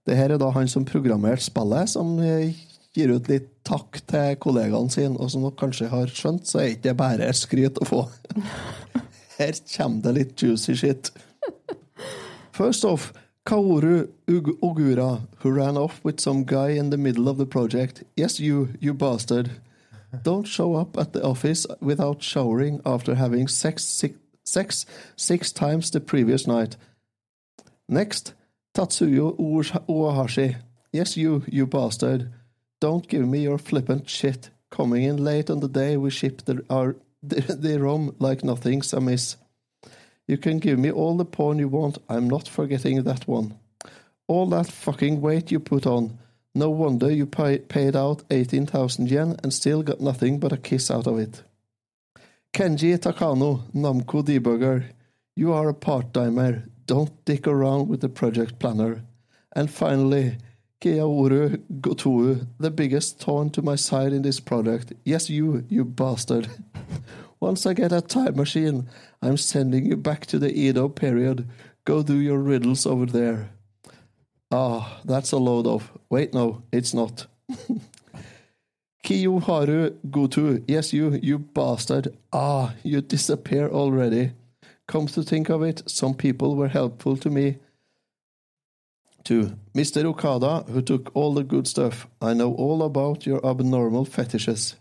Det her er da han som programmerte spillet, som eh, gir ut litt takk til kollegaene sine, og som dere kanskje har skjønt, så er ikke det bare skryt å få. Her kommer det litt juicy shit. First off, Kaoru Ug- Ogura, who ran off with some guy in the middle of the project. Yes, you, you bastard. Don't show up at the office without showering after having sex six, sex six times the previous night. Next, Tatsuyo Uohashi. Yes, you, you bastard. Don't give me your flippant shit. Coming in late on the day we ship the, our, the, the rom like nothing's amiss. You can give me all the porn you want, I'm not forgetting that one. All that fucking weight you put on. No wonder you pay, paid out 18,000 yen and still got nothing but a kiss out of it. Kenji Takano, Namco Debugger. You are a part-timer. Don't dick around with the project planner. And finally, Kiaoru Gotou, the biggest thorn to my side in this project. Yes, you, you bastard. Once I get a time machine, I'm sending you back to the Edo period. Go do your riddles over there. Ah, that's a load of. Wait, no, it's not. Kiyoharu Gotu, yes, you, you bastard. Ah, you disappear already. Come to think of it, some people were helpful to me. To Mr. Okada, who took all the good stuff. I know all about your abnormal fetishes.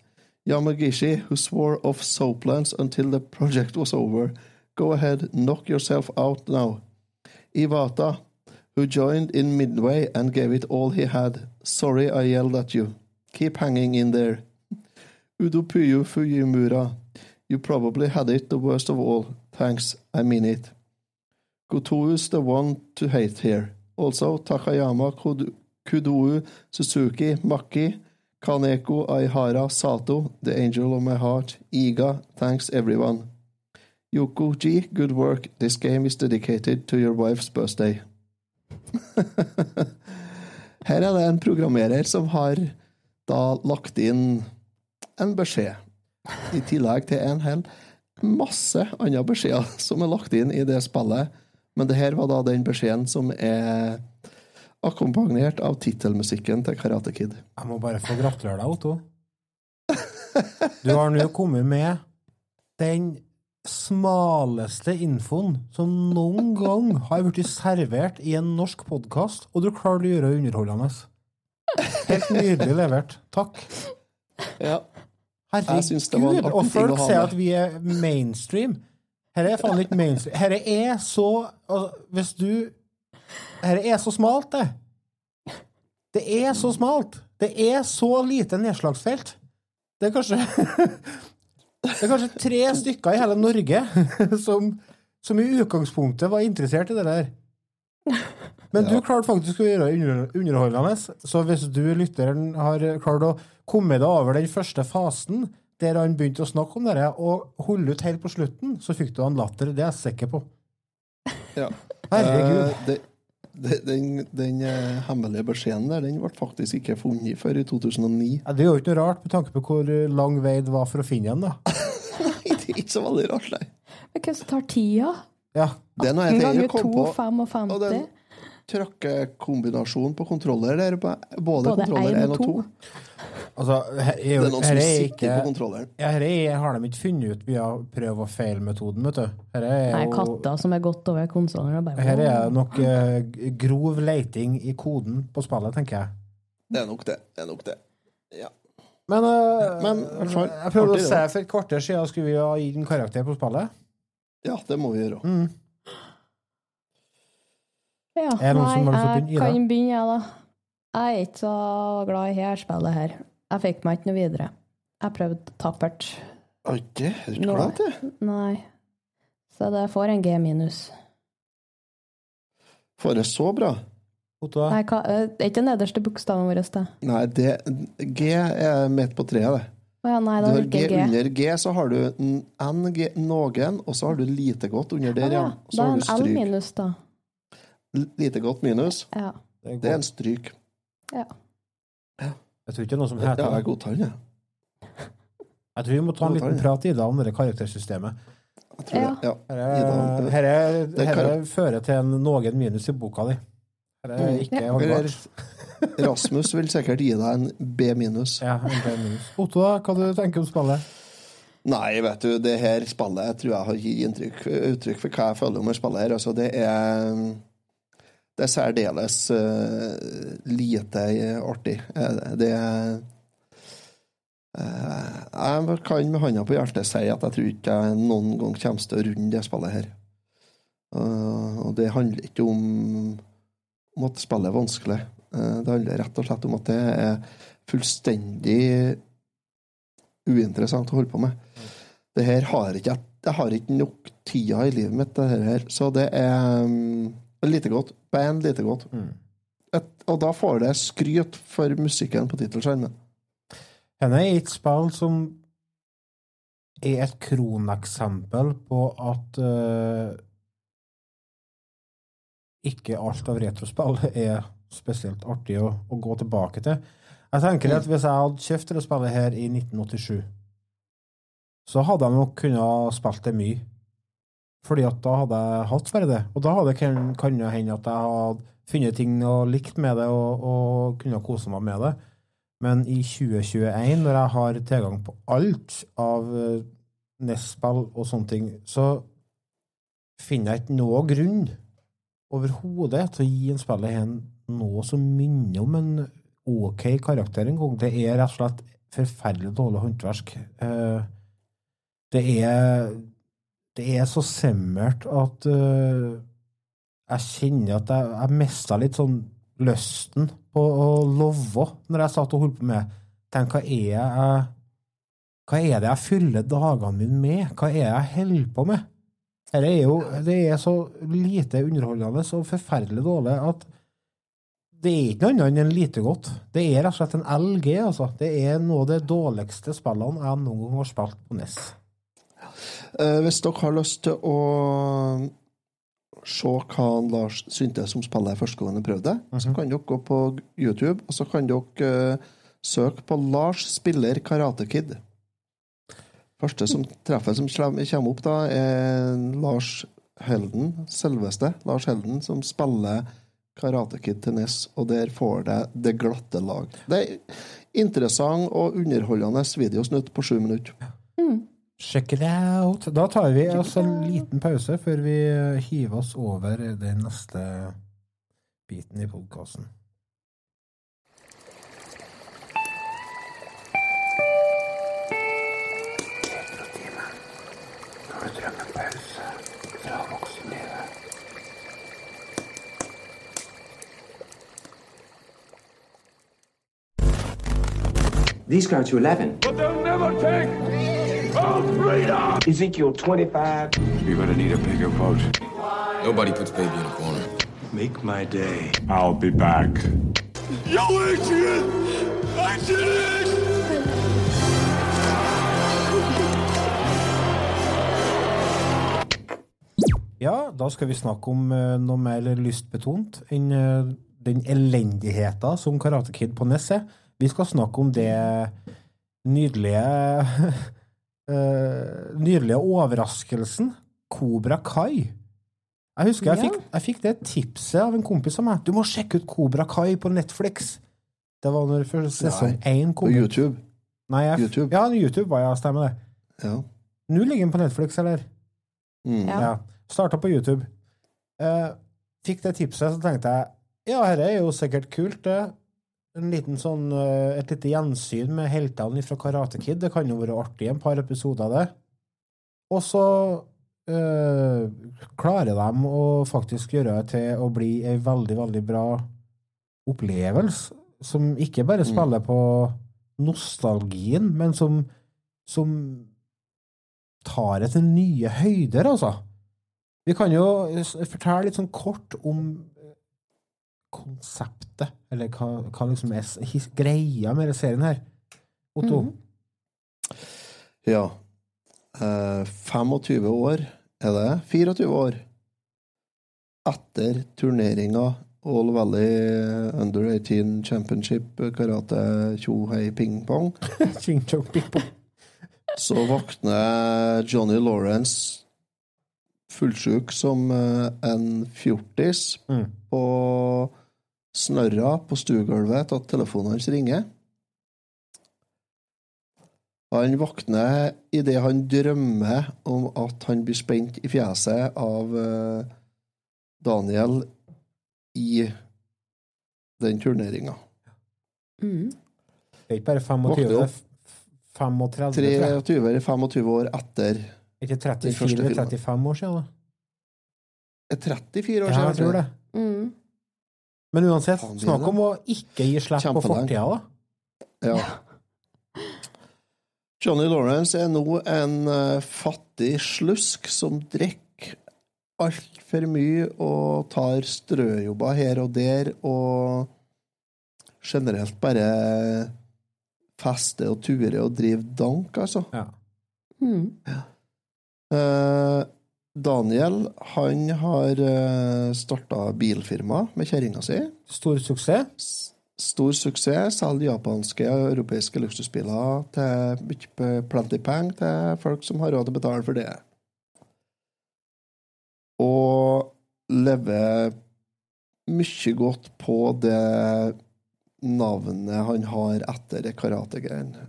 Yamagishi, who swore off soaplands until the project was over. Go ahead, knock yourself out now. Iwata, who joined in midway and gave it all he had. Sorry I yelled at you. Keep hanging in there. Udo Puyo Fujimura, you probably had it the worst of all. Thanks, I mean it. Gotou's the one to hate here. Also, Takayama Kudu- Kudou Suzuki Maki, Kaneko Aihara Sato, the angel of my heart, Iga, thanks everyone. Yoko G, good work. This game is dedicated to your wife's birthday. Her er det en programmerer som har da lagt inn en beskjed, i tillegg til en hel masse andre beskjeder som er lagt inn i det spillet. Men det her var da den beskjeden som er akkompagnert av tittelmusikken til Karate Kid. Jeg må bare få gratulere deg, Otto. Du har nå kommet med den smaleste infoen som noen gang har blitt servert i en norsk podkast, og du klarer å gjøre det underholdende. Helt nydelig levert. Takk. Ja. Herregud. Og folk sier at vi er mainstream. Her er faen ikke mainstream. Her er så altså, Hvis du Her er så smalt, det. Det er så smalt. Det er så lite nedslagsfelt. Det er kanskje Det er kanskje tre stykker i hele Norge som, som i utgangspunktet var interessert i det der. Men du klarte faktisk å gjøre det under- underholdende. Så hvis du, lytteren, har klart å komme deg over den første fasen, der han begynte å snakke om det, og holde ut helt på slutten, så fikk du han latter. Det er jeg sikker på. Ja. Herregud. Det, det, den den eh, hemmelige beskjeden der, den ble faktisk ikke funnet før i 2009. Ja, det er jo ikke noe rart, med tanke på hvor lang vei det var for å finne den. da. Nei, det er ikke så veldig rart, nei. Men hva som tar tida? Ja, Det er noe jeg En tenker ganger å komme to, på. fem og Og den trykkekombinasjonen på kontroller der, på både, Både kontroller én 1 og og 2. to. altså, her er Det er noen her som er sitter ikke på kontrolleren. ja, her er, har de ikke funnet ut via prøv og feil-metoden, vet du. Her er Nei, jo katter som er gått over konsollen. her er nok uh, grov leiting i koden på spillet, tenker jeg. Det er nok det. det, er nok det. Ja. Men, eh, Men, for, jeg prøvde å se for et kvarter siden skulle vi ha gitt en karakter på spillet. ja, det må vi gjøre. Mm. Ja, Er det noen som har lyst til å nei, begynne? jeg kan begynne, jeg, da. Jeg er ikke så glad i her spillet her. Jeg fikk meg ikke noe videre. Jeg prøvde tappert. Det er du ikke glad til? Nei. Så det får en G minus. Får det så bra? Otto, Nei, hva, eh, det er ikke nederste bokstaven vår, det. Nei, det, G er midt på treet, det. Å ja, nei, da er det G ikke G. under G, så har du n- NG noen, og så har du lite godt under der ja, da er en L minus, da. Lite godt minus. Ja. det er Det er en stryk. ja. Jeg tror ikke det er noe som Ja, heter jeg det. godtar den, jeg. Jeg tror vi må ta en liten det. prat i om det karaktersystemet. jeg tror Ja. det. Ja. Her Ida, her Det her kan- er fører til en noen minus i boka di. Er Mm. ikke Ja. holdbart. Rasmus vil sikkert gi deg en B minus. Ja, en B minus. Otto, da, hva du tenker om spillet? Nei, vet du, det her spillet Jeg tror jeg har gitt uttrykk for hva jeg føler om det spillet her. Altså, det er Det er særdeles eh, lite artig. Eh, Det er eh, Jeg kan med hånda på hjertet si at jeg tror ikke jeg noen gang kommer til å runde det spillet her. Og det handler ikke om, om at spillet er vanskelig. Det handler rett og slett om at det er fullstendig uinteressant å holde på med. Det her har ikke jeg har ikke nok tida i livet mitt, det her. Så det er um, lite godt. Band lite godt. Mm. Et, og da får det skryt for musikken på tittelskjermen. Henne er et spill som er et kroneksempel på at uh, ikke alt av retrospill er spesielt artig å, å gå tilbake til. Jeg tenker at Hvis jeg hadde kjøpt det spillet her i 1987, så hadde jeg nok kunnet spilt det mye. Fordi at da hadde jeg hatt bare det. Og da hadde kan, kan det hende at jeg hadde funnet ting og likt med det, og, og kunne kose meg med det. Men i 2021, når jeg har tilgang på alt av eh, NES-spill og sånne ting, så finner jeg ikke noe grunn overhodet til å gi en spiller her noe som minner om en OK karakter en gang. Det er rett og slett forferdelig dårlig håndverk. Eh, Det er det er så semmert at uh, jeg kjenner at jeg, jeg mista litt sånn lysten på å love når jeg satt og holdt på med Tenk, hva er jeg Hva er det jeg fyller dagene mine med? Hva er det jeg holder på med? Dette er jo, det er så lite underholdende og forferdelig dårlig at det er ikke noe annet enn lite godt. Det er rett og slett en LG, altså. Det er noe av de dårligste spillene jeg noen gang har spilt på NES. Eh, hvis dere har lyst til å se hva Lars syntes som spiller første gang han prøvde, så kan dere gå på YouTube, og så kan dere eh, søke på Lars spiller Karate Kid. Første som treffer som kommer opp, da, er Lars Helden, selveste Lars Helden, som spiller Karate Kid til NES, og der får det det glatte lag. Det er interessant og underholdende videosnutt på sju minutter. Check it out. Da tar vi oss en liten pause før vi hiver oss over den neste biten i podkasten. These go to 11. But they'll never take! Ezekiel 25. You're gonna need a bigger boat. Nobody puts baby in a corner. Make my day. I'll be back. Yo, Adrian! I did it! Ja, da skal vi snakke om eh, noe mer lystbetont enn eh, den elendigheten som Karate Kid på Ness er. Vi skal snakke om det nydelige eh, Nydelige overraskelsen Kobra Kai. Jeg husker jeg, Ja. fikk, jeg fikk det tipset av en kompis av meg. Du må sjekke ut Kobra Kai på Netflix. Det var når første sesong én kom På YouTube. Nei, jeg, YouTube. Ja, YouTube var jeg, stemmer det. Ja. Nå ligger den på Netflix, eller? Mm. Ja. Ja. Starta på YouTube. Uh, fikk det tipset, så tenkte jeg ja, dette er jo sikkert kult, det. En liten sånn, eh, et lite gjensyn med heltene fra Karate Kid. Det kan jo være artig, en par episoder av det. Og så øh, klarer de å faktisk gjøre det til å bli ei veldig, veldig bra opplevelse, som ikke bare spiller på nostalgien, men som, som tar det til nye høyder, altså. Vi kan jo fortelle litt sånn kort om konseptet, eller hva, hva liksom er greia med denne serien her. Otto? Ja. Eh, 25 år, er det? 24 år etter turneringa All Valley Under 18 Championship karate tjo hei ping pong, ping pong. så våkner Johnny Lawrence fullsjuk som eh, en fjortis Mm. på snørra på stuegulvet til at telefonen hans ringer. Han våkner idet han drømmer om at han blir spent i fjeset av eh, Daniel i den turneringa. Mm. Det er ikke bare 25, Våkner det er 35, 23 eller 25 år etter Ikke Den 34 første eller 35 år siden, da. er 34 år siden. Ja, jeg tror det. Mm. Men uansett, snakk om å ikke gi slipp på fortida, da. Ja. Johnny Lawrence er nå en eh, fattig slusk som drikker altfor mye og tar strøjobber her og der, og generelt bare fester og turer og driver dank, altså. Ja. Mm. Eh, Daniel, han har uh, starta bilfirma med kjerringa si. Stor suksess. Stor suksess. Selger japanske og europeiske luksusbiler til plenty penger til folk som har råd til å betale for det. Og lever mye godt på det navnet han har etter karategreiene.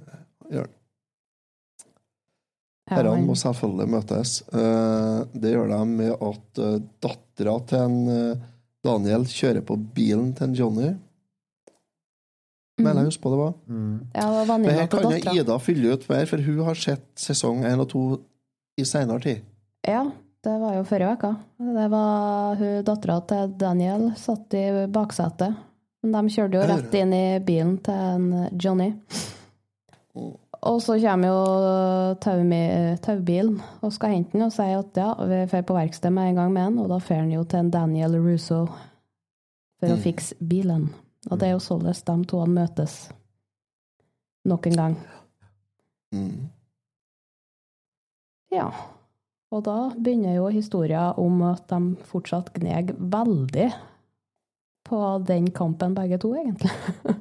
Herrene må selvfølgelig møtes. Eh, Det gjør de med at uh, dattera til en eh, Daniel kjører på bilen til en Johnny. Mener jeg husker på det var. Mm. Ja, det var Men her kan jo. Ida fylle ut mer, for hun har sett sesong én og to i seinere tid. Ja, det var jo forrige uke. Det var hun dattera til Daniel satt i baksetet. Men de kjørte jo rett inn i bilen til en Johnny. Og så kommer jo taubilen og skal hente den og sier at ja, vi drar på verksted med en gang med den, og da drar han jo til en Daniel Russo for å fikse bilen. Og det er jo således de to møtes nok en gang. Mm. Ja. Og da begynner jo historien om at de fortsatt gneg veldig på den kampen, begge to, egentlig.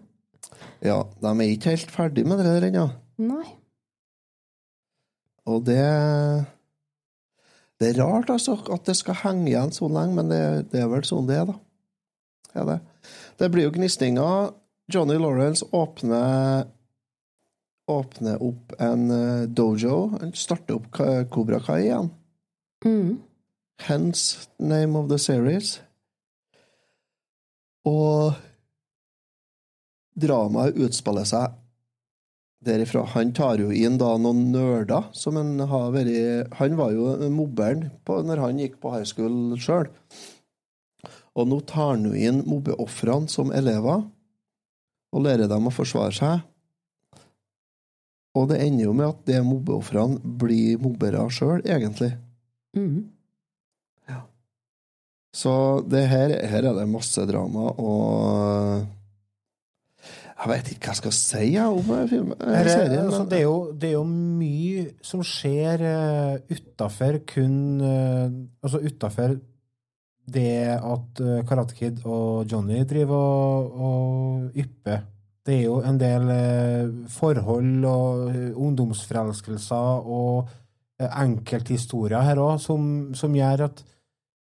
Ja, de er ikke helt ferdig med det der ennå. Nei. Og det Det er rart, altså, at det skal henge igjen så lenge, men det, det er vel sånn det er, da. Ja, det. det blir jo gnisninger. Johnny Lawrence åpner Åpner opp en eh, dojo. Han starter opp Kobra Kai igjen. Mm. Hence name of the series. Og dramaet utspiller seg derifra. Han tar jo inn da noen nerder som han har vært Han var jo mobberen på, når han gikk på high school sjøl. Og nå tar han jo inn mobbeofrene som elever, og lærer dem å forsvare seg. Og det ender jo med at det mobbeofrene blir mobbere sjøl, egentlig. Mm. Så det her, her er det masse drama, og Jeg vet ikke hva jeg skal si om eh, filmen. eh, Her er, serien. altså, det, er jo, det er jo mye som skjer uh, utafor kun uh, Altså utafor det at uh, Karate Kid og Johnny driver og, og ypper. Det er jo en del uh, forhold og eh, ungdomsforelskelser og eh, enkelthistorier her òg som, som gjør at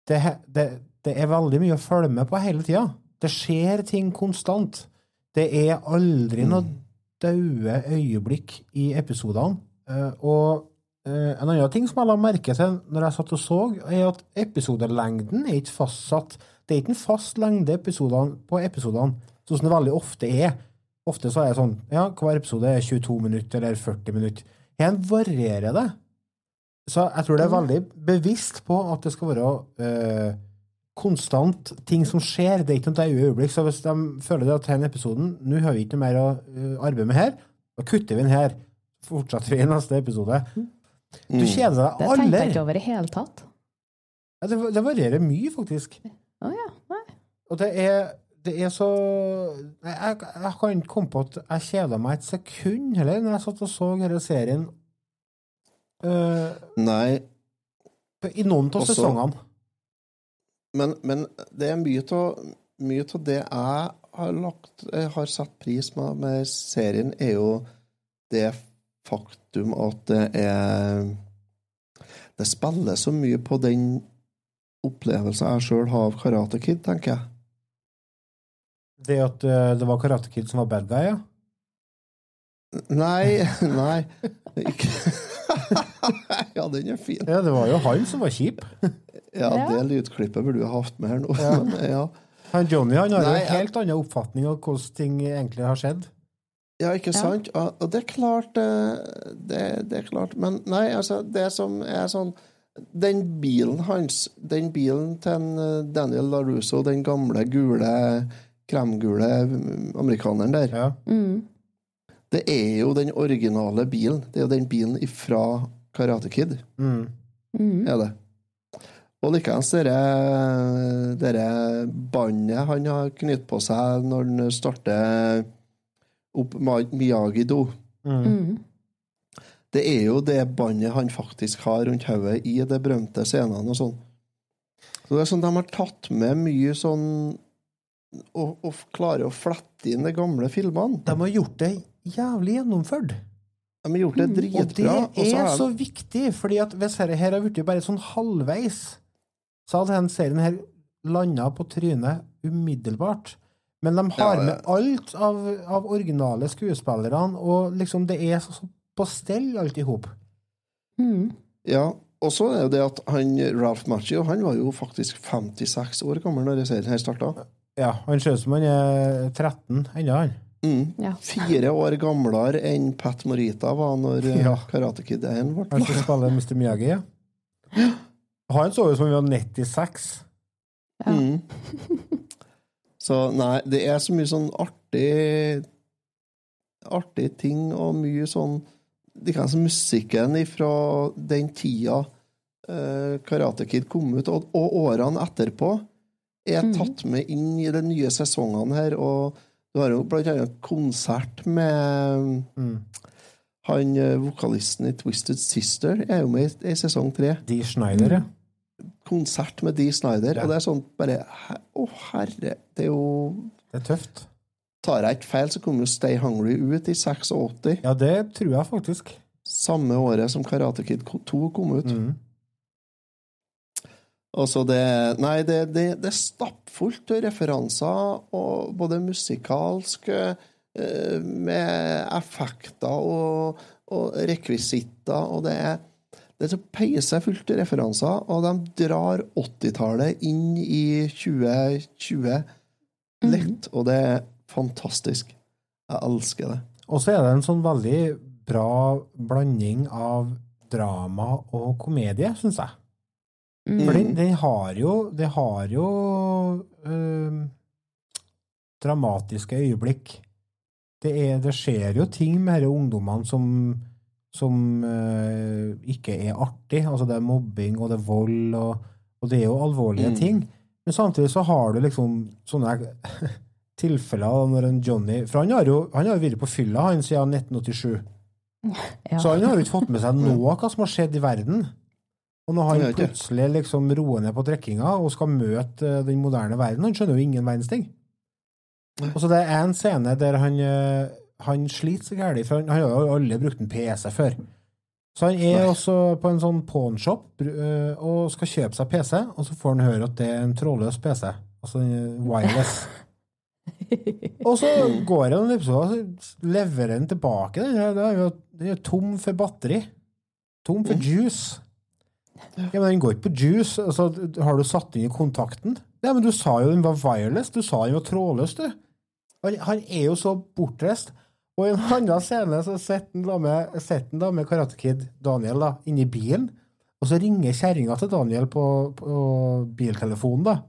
det, det, det er veldig mye å følge med på hele tida. Det skjer ting konstant. Det er aldri noe daue øyeblikk i episodene. Eh, og eh, en annen ting som jeg la merke til når jeg satt og så, er at episodelengden er ikke fastsatt. Det er ikke en fast lengde episodene, på episodene, sånn som det veldig ofte er. Ofte så er det sånn ja, hver episode er 22 minutter eller 40 minutter. Her varierer det. Så jeg tror det er veldig bevisst på at det skal være eh, konstant ting som skjer. Det er ikke noe daue øyeblikk. Så hvis de føler det at denne episoden Nå har vi ikke noe mer å eh, arbeide med her, da kutter vi den her. Fortsetter vi i neste episode. Du kjeder deg Det tenkte jeg aldri. ikke over i hele tatt. Ja, det, det varierer mye, faktisk. Å ja. Nei. Og det er, det er så Jeg, jeg, jeg kan ikke komme på at jeg kjeda meg et sekund heller når jeg satt og så denne serien. Uh, Nei, I noen av sesongene. Men, men det er mye av mye av det jeg har, lagt, jeg har satt pris med med serien, er jo det faktum at det er Det spiller så mye på den opplevelsen jeg sjøl har av Karate Kid, tenker jeg. Det at eh, det var Karate Kid som var bad guy, ja. Nei, nei ikke. Ja, den er fin. ja. Det var jo han som var kjip. Ja, det lydklippet burde du ha hatt med her nå. Ja. Men, ja. Han Johnny han har jo en en jeg- helt annen oppfatning av hvordan ting egentlig har skjedd. Ja, ikke sant? Ja, Og det er klart eh, det, det er klart. Men nei, altså, det som er sånn Den bilen hans, den bilen til en, eh, Daniel LaRusso, den gamle, gule, kremgule mm, amerikaneren der, Ja. Mm. det er jo den originale bilen. Det er jo den bilen ifra Karate Kid, Mm. Mm. er det. Og likeens det båndet bandet han har knyttet på seg når han starter opp Miyagi-Do. Mm. Mm. Det er jo det bandet han faktisk har rundt hodet i de berømte scenene og sånn. Så det er sånn de har tatt med mye sånn og, og klarer å flette inn de gamle filmene. De har gjort det jævlig gjennomført. De har gjort det Og det dritbra. og så er så viktig, fordi at hvis dette her har blitt bare sånn halvveis, så hadde denne serien her landa på trynet umiddelbart. Men de har Ja, med alt av, av originale skuespillerne, og liksom det er så, så på stell alt i hop. Mm. Ja, og så er det det at han, Ralph Macchio han var jo faktisk 56 år gammel når serien her starta. Ja, han ser ut som han er 13 ennå, han. Mm. Ja. Fire år gamlere enn Pat Morita var når eh, Ja. Karate Kid 1 ble Han skal spille Mr. Miyagi, ja. Han så ut som han var 96. Ja. Mm. Så nei, det er så mye sånn artig Artige ting og mye sånn Det kan som musikken fra den tida uh, Karate Kid kom ut, og, og årene etterpå, er tatt med inn i de nye sesongene her. Og du har jo blant annet konsert med Mm. han eh, vokalisten i Twisted Sister er jo med i, i sesong tre De Schneider, ja. Konsert med Dee Snyder, Ja. og det er sånn bare Å, herre Det er jo Det er tøft. Tar jeg ikke feil, så kom jo Stay Hungry ut i 86. Ja, det tror jeg faktisk. Samme året som Karate Kid 2 kom ut. Mm. Så det Nei, det, det, det er stappfullt av referanser, og både musikalsk eh, med effekter og, og rekvisitter, og det er det er så peisefullt av referanser, og de drar 80-tallet inn i 2020 lett, og det er fantastisk. Jeg elsker det. Og så er det en sånn veldig bra blanding av drama og komedie, syns jeg. For den, den har jo Det har jo øh, dramatiske øyeblikk. Det, er, det skjer jo ting med disse ungdommene som, som uh, ikke er artig. Altså det er mobbing, og det er vold, og, og det er jo alvorlige Mm. ting. Men samtidig så har du liksom sånne tilfeller når en Johnny For han har jo han har vært på fylla han siden 1987. Ja. Så han har jo ikke fått med seg noe av hva som har skjedd i verden. Og når Han plutselig liksom roer ned på drikkinga og skal møte eh, den moderne verden, han skjønner jo ingen verdens ting. Og så det er en scene der han, eh, han sliter så gærent, for han, han har jo aldri brukt en PC før. Så han er også på en sånn pawnshop øh, og skal kjøpe seg PC, og så får han høre at det er en trådløs PC. Altså wireless. Og så går det noen episoder, så leverer den tilbake. Den den er jo er tom for batteri. Tom for juice. Ja, men den går ikke på juice. Altså, har du satt den i kontakten? Ja, men du sa jo den var wireless. Du sa den var trådløs, du. Han, han er jo så bortreist. Og i en annen scene så sitter han da med, sitter han da med Karate Kid Daniel da, inni bilen, og så ringer kjerringa til Daniel på, på biltelefonen, da.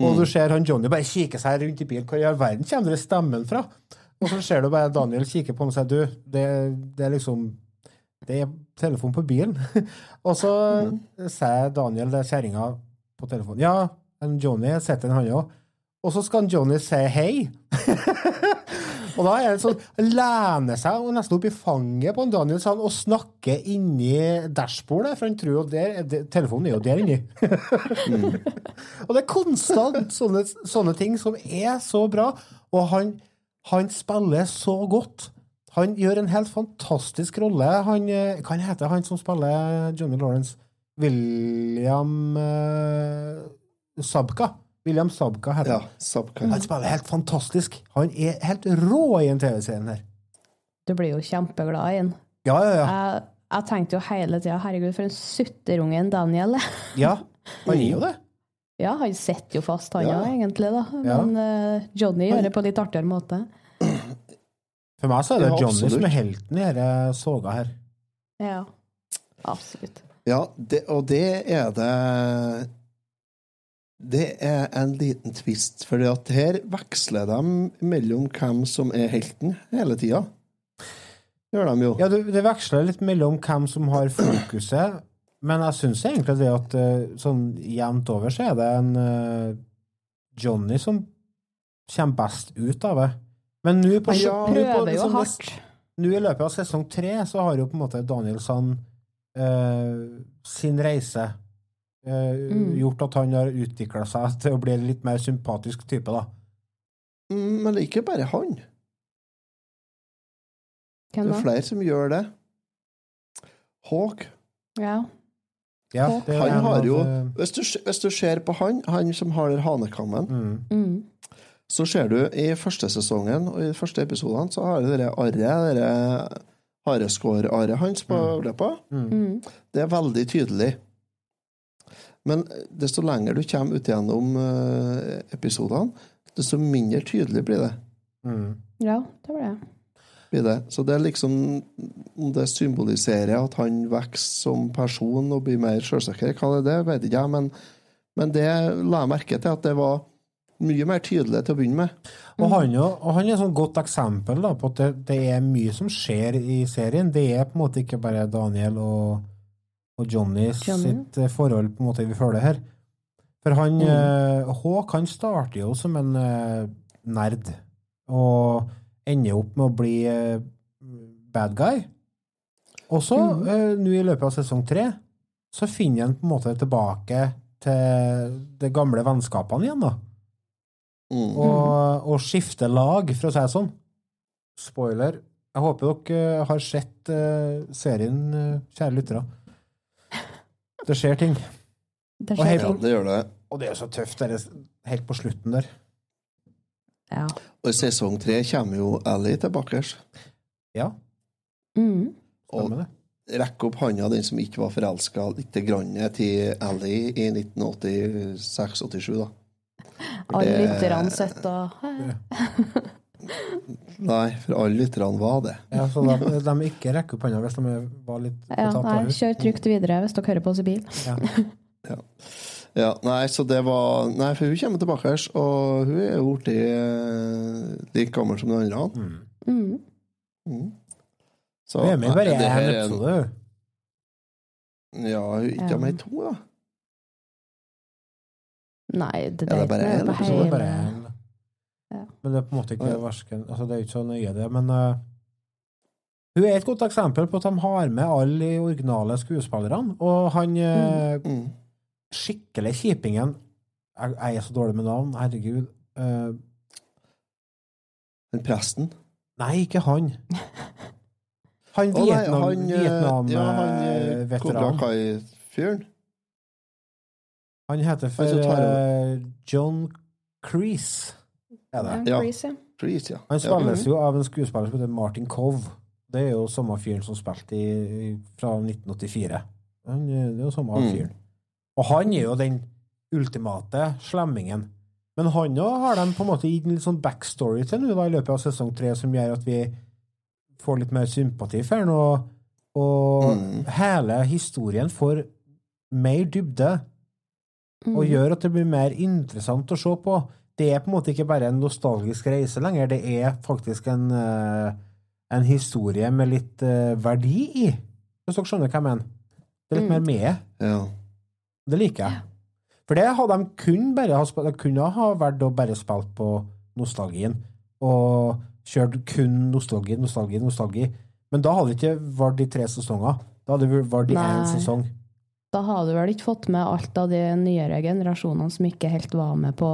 Og du ser han Johnny bare kikke seg rundt i bilen. Hvor i all verden kommer den stemmen fra? Og så ser du bare Daniel kikke på ham og sier, du, det, det er liksom Det er telefon på bilen. og så sier Daniel det er kjerringa på telefonen. Ja, en Johnny sitter han òg. Og så skal Johnny si hei. og da er det sånn lener seg og nesten opp i fanget på en Daniel sånn, og snakker inni dashbordet, for han tror jo der, det, telefonen er jo der inni. Og det er konstant sånne, sånne ting som er så bra, og han, han spiller så godt. Han gjør en helt fantastisk rolle. Han, eh, hva heter han som spiller Johnny Lawrence? William uh, Sabka. William Sabka heter Ja, han. Sabka. Han spiller helt fantastisk. Han er helt rå i en TV-serien her. Du blir jo kjempeglad i han. Ja, ja, ja. Jeg, jeg tenkte jo hele tida herregud, for en sutterunge en Daniel er. ja. Han er jo det. Ja, han sitter jo fast, han Ja. òg, egentlig, da. Ja. Men eh, Johnny gjør det på litt artigere måte. For meg så er det Ja, Johnny som er helten i denne soga her. Ja. Absolutt. Ja, det, og det er det Det er en liten tvist, for her veksler de mellom hvem som er helten, hele tida. Gjør de jo. Ja, det, det veksler litt mellom hvem som har fokuset, men jeg syns egentlig det at eh, sånn jevnt over så er det en uh, Johnny som kommer best ut av det. Men nå på, Ja, på Prøver jo liksom hardt. Nå i løpet av sesong tre så har jo på en måte Danielsson uh, sin reise eh, Mm. gjort at han har utvikla seg til å bli en litt mer sympatisk type, da. Mm, Men det er ikke bare han. Det er flere som gjør det. Hawk. Ja. Ja, det Han har jo eh, hvis du, hvis du ser på han, han som har den hanekammen, mm, Mm. så ser du i første sesongen og i de første episodene så har du det arret, det hareskår-arret hans på overleppa. Mm. Det er veldig tydelig. Men desto lenger du kommer ut gjennom eh, episodene, desto mindre tydelig blir det. mm. Ja, det var det. blir det. Så det er liksom det symboliserer at han vokser som person og blir mer sjølsikker, hva det er, det vet ikke jeg, men, men det la jeg merke til at det var mye mer tydelig til å begynne med. Og han, jo, og han er et sånn godt eksempel da, på at det, det er mye som skjer i serien. Det er på en måte ikke bare Daniel og, og Johnny Johnny. sitt eh, forhold på en måte vi føler her. For han eh, Håk han starter jo som en eh, nerd, og ender opp med å bli eh, bad guy. Og så, eh, nå i løpet av sesong tre, så finner han på en måte tilbake til de gamle vennskapene igjen, da Mm. og, og skifter lag, for å si det sånn. Spoiler. Jeg håper dere har sett eh, serien, eh, kjære lyttere. Det skjer ting. Det Og skjer helt- Ja, det gjør det. Og det er så tøft, det helt på slutten der. Ja. Og i sesong tre kommer jo Ellie tilbake. Ja, Mm. Og rekke opp hånda, den som ikke var forelska lite grann til Ellie i 1986-87, da. Alle lytterne sitter og Nei, for alle lytterne var det. Ja, så de, de ikke rekker opp hånda hvis de var litt Ja, betatt nei, kjør trygt videre hvis dere hører på oss i bil. Ja. Ja, nei, så det var Nei, for hun kommer tilbake, her, og hun er jo blitt eh, like gammel som de andre. Mm. Mm. Så hun er med bare i én er en- episode. hun. Ja, hun er ikke Ja. med i to, da. Nei, det, Ja, det er bare én det er hele- bare en. Ja. Men det er på en måte ikke versken Altså, det er ikke så nøye, det. Men uh, hun er et godt eksempel på at de har med alle de originale skuespillerne. Og han eh, Mm. skikkelig kjipingen jeg, jeg er så dårlig med navn, herregud. Uh, den presten nei, ikke han. Han Å, nei, Vietnam, eh, ja, eh, Vietnam-veteran. Kai-fyren. han heter for eh, John Crease. Er det. Ja. Freeze, ja. Han ja. spilles jo av en skuespiller som heter Martin Cove. Det er jo samme fyren som spilte i, fra 1984. Han, eh, det er jo samme Mm. fyren. Og han er jo den ultimate slemmingen. Men han òg har de på en måte gitt en litt sånn backstory til nå da, i løpet av sesong tre, som gjør at vi får litt mer sympati for ham. Og, og Mm. hele historien får mer dybde og gjør at det blir mer interessant å se på. Det er på en måte ikke bare en nostalgisk reise lenger, det er faktisk en, eh, en historie med litt eh, verdi i. Hvis dere skjønner hva jeg mener. Det er litt mer med. ja. Det liker jeg. For det hadde de kun bare ha kunne ha vært å bare spilt på nostalgien, og kjørt kun nostalgi, nostalgi, nostalgi. Men da hadde det ikke vært de tre sesonger. Da hadde det vært i én sesong. Da har du vel ikke fått med alt av de nyere generasjonene som ikke helt var med på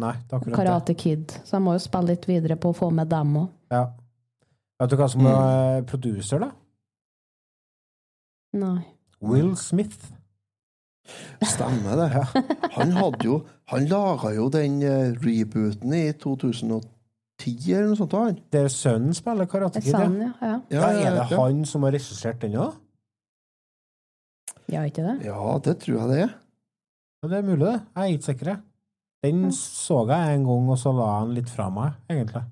Nei, er det. Karate Kid. Så jeg må jo spille litt videre på å få med dem òg. Ja. Vet du hva som er producer, da? Nei. Will Smith. Stemmer det. Han hadde jo Han laga jo den eh, rebooten i 2010 eller noe sånt, han. Der sønnen spiller Karate Kid, ja. ja. ja. Ja, er det han som har regissert den òg? Ja, ikke det? Ja, det tror jeg det er. Ja, det er mulig, det. Jeg er ikke sikker. Den så jeg en gang, og så la jeg den litt fra meg, egentlig.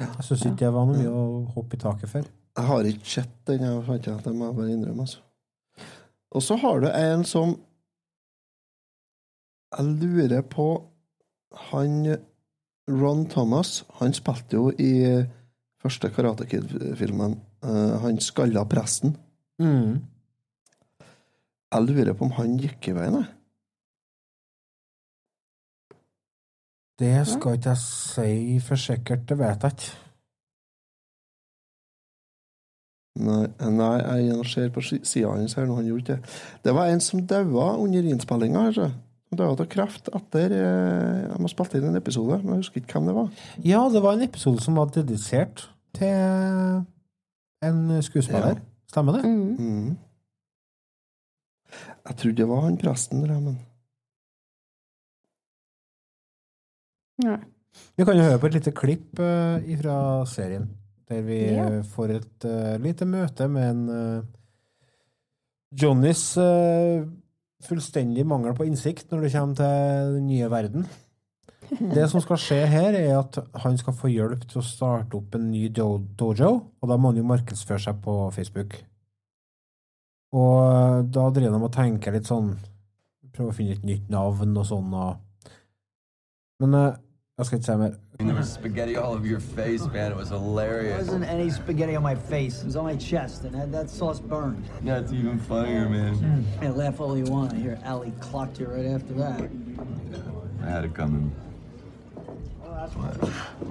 Jeg syns ikke det var noe mye å hoppe i taket for. Jeg har ikke sett den, jeg fant ikke at jeg må bare innrømme. Altså. Og så har du en som Jeg lurer på Han Ron Thomas, han spilte jo i første Karate Kid-filmen. eh, han skalla presten. Mm. Jeg lurer på om han gikk i veien, jeg. Det skal ikke jeg si for sikkert, det vet jeg ikke. Nei, nei jeg ser på si- sida hans her nå, han gjorde det. Det var en som daua under innspillinga her, så. Han daua av kreft etter eh, De spilte inn en episode, men jeg husker ikke hvem det var. Ja, det var en episode som var dedisert til en skuespiller. Stemmer det? Mm. Mm. Jeg trodde det var han presten, der, men Nei. Vi kan jo høre på et lite klipp uh, fra serien, der vi Ja. eh, får et uh, lite møte med en uh, Johnnys eh, fullstendig mangel på innsikt når det kommer til den nye verden. Det som skal skje her, er at han skal få hjelp til å starte opp en ny dojo, og da må han jo markedsføre seg på Facebook. Og da driver de og tenker litt sånn Prøver å finne et nytt navn og sånn. Og... Men eh, jeg skal ikke si mer. There was spaghetti all over your face, man. It was There hilarious. wasn't any spaghetti on my face. It was on my chest, and that, that sauce burned. That's even funnier, man. Hey, laugh all you want. I hear Allie clocked you right after that. I had it coming.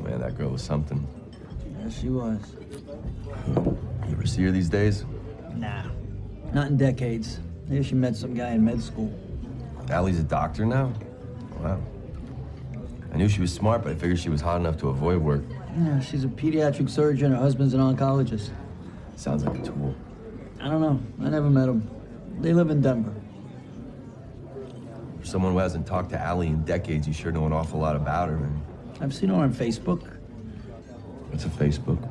Man, that girl was something. Yeah, she was. You ever see her these days? Nah, not in decades. Maybe she met some guy in med school. Allie's a doctor now? Wow. I knew she was smart, but I figured she was hot enough to avoid work. Yeah, she's a pediatric surgeon. Her husband's an oncologist. Sounds like a tool. I don't know. I never met them. They live in Denver. For someone who hasn't talked to Allie in decades, you sure know an awful lot about her, man. I've seen her on Facebook. What's a Facebook?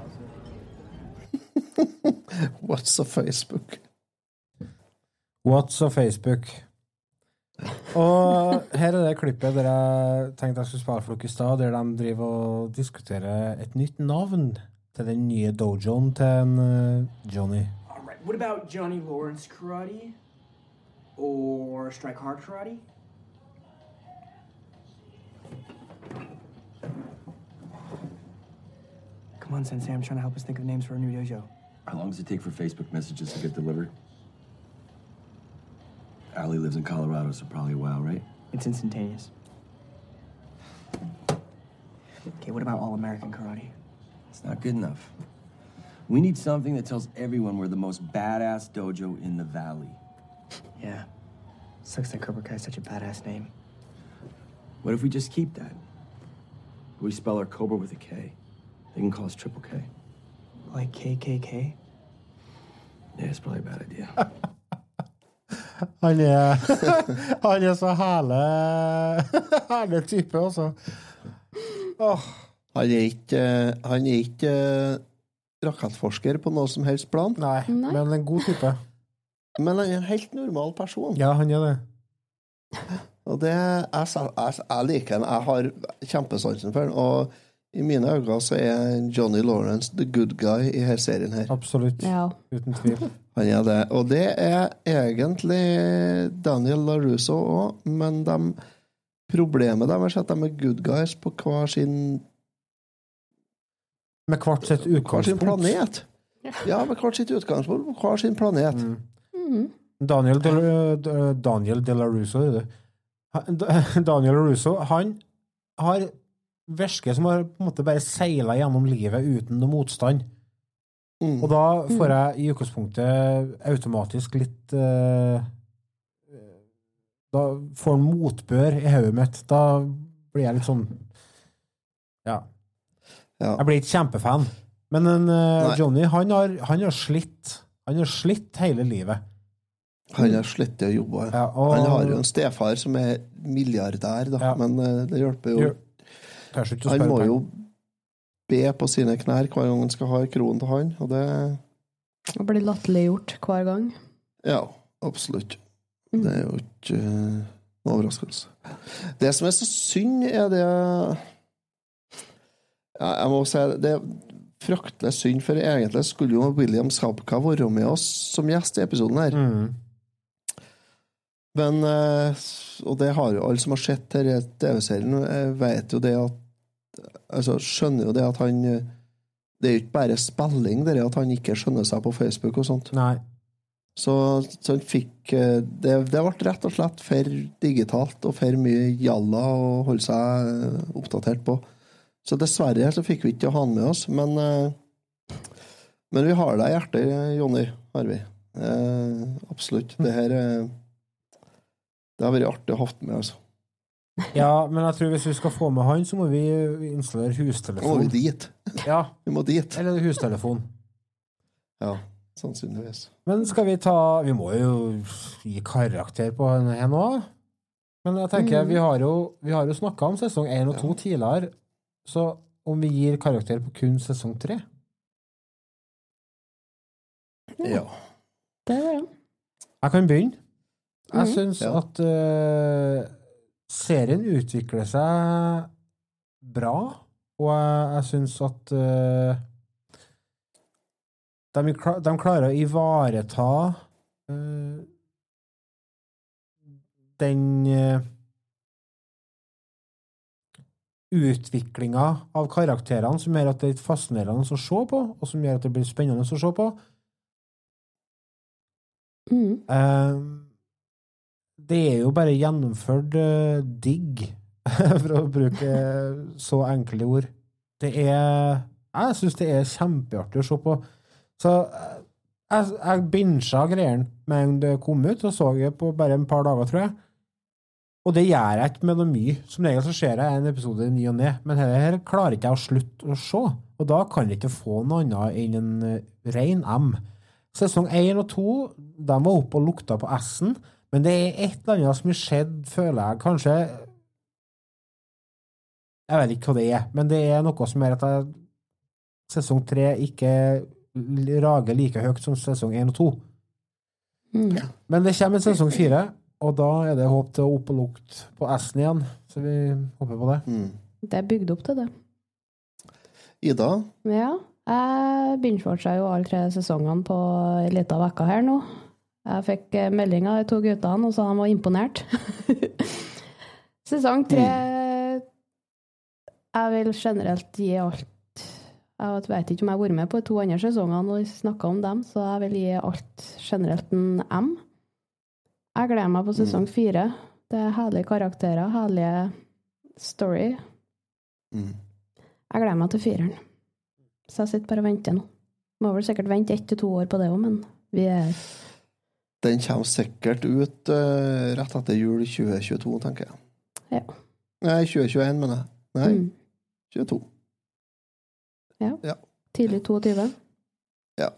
What's a Facebook? What's a Facebook? Og her er det klippet der jeg tenkte jeg skulle spare for dere i stad, der de driver og diskuterer et nytt navn til den nye dojoen til en, eh, Johnny. All right. What about Johnny Lawrence karate? Or strike hard karate? Come on, Sensei. I'm trying to help us think of names for a new dojo. How long does it take for Facebook messages to get delivered? Allie lives in Colorado, so probably a while, right? It's instantaneous. Okay, what about all American karate? It's not good enough. We need something that tells everyone we're the most badass dojo in the valley. Yeah. Sucks that Cobra Kai is such a badass name. What if we just keep that? We spell our Cobra with a K. They can call us Triple K. Like KKK? Yeah, it's probably a bad idea. Han er, han er så herlig herlig type, altså. Åh, Han er ikke, han er ikke eh, rakettforsker på noe som helst plan, nei, Nei. men en god type. men han er en helt normal person. Ja, han er det. Og det, jeg, jeg, jeg liker han. Jeg har kjempesansen for han. Og i mine øyne så er Johnny Lawrence the good guy i her serien her. Absolutt. Ja. Uten tvil. Han er det. Og det er egentlig Daniel LaRusso òg, men de, problemet deres er at de er good guys på hver sin, Med hvert sitt hver sin planet. Ja, med hvert sitt utgangspunkt på hver sin planet. Mm. Mhm. Daniel De, Daniel De La Russo, er det. Daniel Russo, han har virker som har på en måte bare seila gjennom livet uten noe motstand. Mm. Og da får jeg i utgangspunktet automatisk litt uh, Da får han motbør i hodet mitt. Da blir jeg litt sånn Ja. Ja. Jeg blir ikke kjempefan. Men en, uh, Johnny, han har, han har slitt. Han har slitt hele livet. Han har slitt i å jobbe. Ja, og- Han har jo en stefar som er milliardær, da, Ja. men uh, det hjelper jo. Han må jo be på sine knær hver gang han skal ha kronen til han, og det Og blir latterliggjort hver gang. Ja, absolutt. Mm. Det er jo ikke noe overraskelse. Det som er så synd, er det ja, Jeg må si det, det er fryktelig synd, for egentlig skulle jo William Sabka være med oss som gjest i episoden her. Mm. Men eh, Og det har jo alle som har sett denne TV-serien, eh, vet jo det at Altså skjønner jo det at han eh, Det er jo ikke bare spilling, det er at han ikke skjønner seg på Facebook og sånt. Nei. Så, så han fikk eh, det, det ble rett og slett for digitalt og for mye jalla å holde seg eh, oppdatert på. Så dessverre så fikk vi ikke ha han med oss, men Men vi har deg i hjertet, Jonny. Har vi. Eh, absolutt. Det her Det har vært artig å ha med, altså. Ja, men jeg tror hvis vi skal få med han, så må vi installere hustelefon. må vi dit. Ja, Vi må dit. eller hustelefon. Ja, sannsynligvis. Men skal vi ta Vi må jo gi karakter på henne her nå. Men jeg tenker, Mm. vi har jo, vi har jo snakka om sesong én og to tidligere, så om vi gir karakter på kun sesong tre Ja. Det er det. Jeg kan begynne. Jeg Mhm. syns Ja. at eh, serien utvikler seg bra, og jeg, jeg syns at uh, de, de klarer å ivareta uh, den uh, utviklinga av karakterene som gjør at det er litt fascinerende å se på, og som gjør at det blir spennende å se på. Mm. Det er jo bare gjennomført uh, digg, for å bruke så enkle ord. Det er Jeg syns det er kjempeartig å se på. Så eh, jeg, jeg bincha greiene med en gang det kom ut, og så jeg på bare en par dager, tror jeg. Og det gjør jeg ikke med noe mye. Som regel så ser jeg en episode i ny og ne, men dette her klarer ikke jeg å slutte å se. Og da kan jeg ikke få noe annet enn en eh, ren M. Sesong én og to de var oppe og lukta på S-en, men det er et eller annet som har skjedd, føler jeg. Kanskje Jeg vet ikke hva det er, men det er noe som gjør at jeg, sesong tre ikke rager like høyt som sesong én og to. Ja. Men det kommer en sesong fire, og da er det håp til å opp og lukte på S-en igjen. Så vi håper på det. Mm. Det er bygd opp til det. Ida? Ja. Jeg binge-watcha jo alle tre sesongene på ei lita uke her nå. Jeg fikk eh, melding av de to guttene, og sa de var imponert. Sesong tre Jeg vil generelt gi alt Jeg vet ikke om jeg har vært med på de to andre sesongene og snakka om dem, så jeg vil gi alt generelt en M. Jeg gleder meg på sesong fire. Det er herlige karakterer, herlige story. Mm. Jeg gleder meg til fireren. Så jeg sitter bare og venter nå. Må vel sikkert vente ett til to år på det òg, men vi er Den kommer sikkert ut uh, rett etter jul 2022, tenker jeg. Ja. Nei, 2021, mener jeg. Nei, Mm. 22. Ja. Ja. tidlig 22. Ja.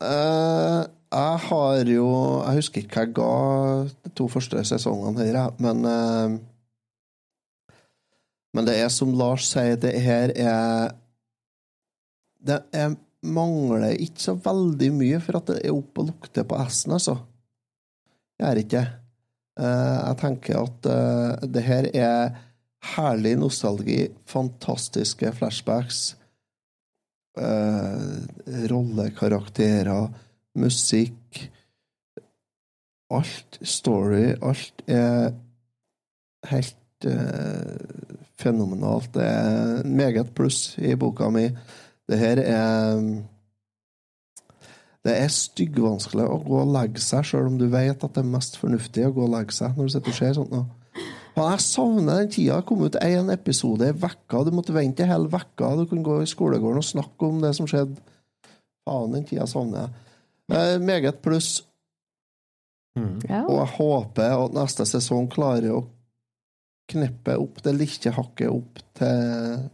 Uh, jeg har jo Jeg husker ikke hva jeg ga de to første sesongene her, men uh, Men det er som Lars sier, det her er Det er, mangler ikke så veldig mye for at det er oppe og lukter på S-en, altså. Er ikke det. Eh, jeg tenker at eh, det her er herlig nostalgi, fantastiske flashbacks eh, rollekarakterer, musikk Alt, story, alt er helt fenomenalt. Det er meget pluss i boka mi. Det her er Det er styggvanskelig å gå og legge seg, sjøl om du vet at det er mest fornuftig å gå og legge seg når du sitter og ser sånt noe. Og jeg savner den tida det kom ut én episode i vekka. Du måtte vente en hel vekka. Du kunne gå i skolegården og snakke om det som skjedde. Faen, den tida savner jeg. Eh, meget pluss. Ja. Og jeg håper at neste sesong klarer å kneppe opp det lille hakket opp til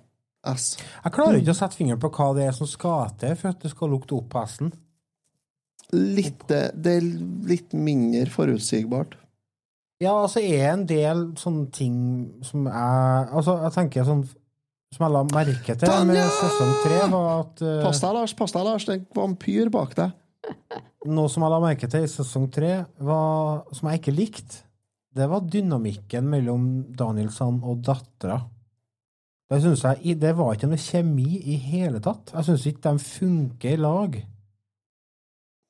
S. Jeg klarer ikke å sette fingeren på hva det er som skal til for at det skal lukte opp på S-en. Litt, det er litt mindre forutsigbart. Ja, altså er en del sånne ting som jeg Altså, jeg tenker sånn Som jeg la merke til med sesong tre, var at uh, Pass deg, Lars. Pass deg, Lars. Det er en vampyr bak deg. Noe som jeg la merke til i sesong tre, som jeg ikke likte, det var dynamikken mellom Danielsson og dattera. Det, synes jeg, det var ikke noe kjemi i hele tatt. Jeg syns ikke de funker i lag.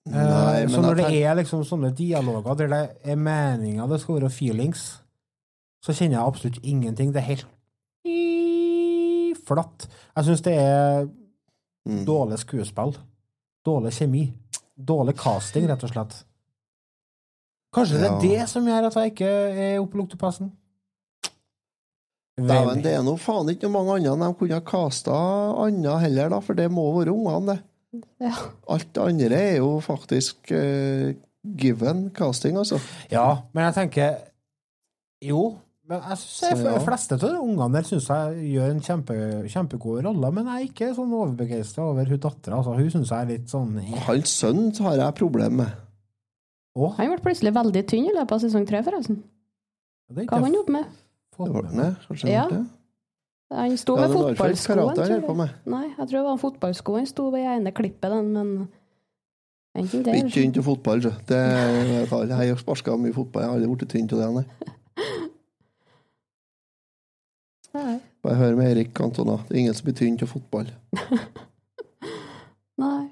Nei, Eh, så når det er liksom sånne dialoger der det er meninga det skal være feelings, så kjenner jeg absolutt ingenting. Det er helt flatt. Jeg syns det er Mm. dårlig skuespill. Dårlig kjemi. Dårlig casting, rett og slett. Kanskje det er det som gjør at jeg ikke er oppe på hesten? Dæven, det er nå faen ikke noe mange andre de kunne ha kasta andre heller, da, for det må være ungene, det. Ja. Alt det andre er jo faktisk uh, given casting, altså. Ja, men jeg tenker Jo, men jeg synes Så de ja. fleste av ungene der syns jeg gjør en kjempe, kjempegod rolle, men jeg er ikke sånn overbegeistra over hun dattera. Altså, hun syns jeg er litt sånn Hans sønn har jeg problem med. Å, Han ble plutselig veldig tynn i løpet av sesong tre, forresten. Hva har han gjort med? Det var den, det. Kanskje Ja. det? Han sto Ja, med fotballskoen. Nei, jeg tror det var fotballsko han sto ved i ene klippet, den, men Ikke tynn til fotball, så. Det. Jeg har sparka mye fotball, jeg har aldri blitt tynn til det. Nei. Bare hør med Erik Cantona. Det er ingen som blir tynn til fotball. Nei.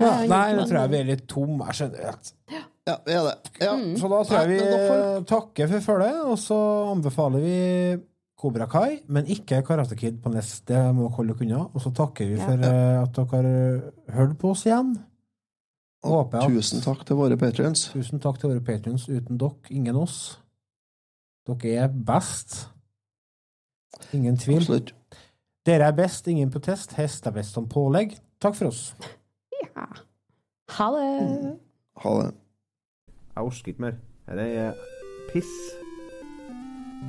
Ja, nei, det tror jeg vi er litt tom jeg generelt. Ja, vi er det. Ja. Så da tror jeg vi takker for følget, og så anbefaler vi Kobra Kai, men ikke Karate Kid på nest. Det må dere holde dere unna. Og så takker vi for ja. at dere hørte på oss igjen. Håper at- Tusen takk til våre patrions. Tusen takk til våre patrions. Uten dere, ingen oss. Dere er best. Ingen tvil. Absolutt. Dere er best, ingen protest. Hest er best som pålegg. Takk for oss. Ja. Ha det. Ha det. Jeg orker ikke mer. Dette er piss.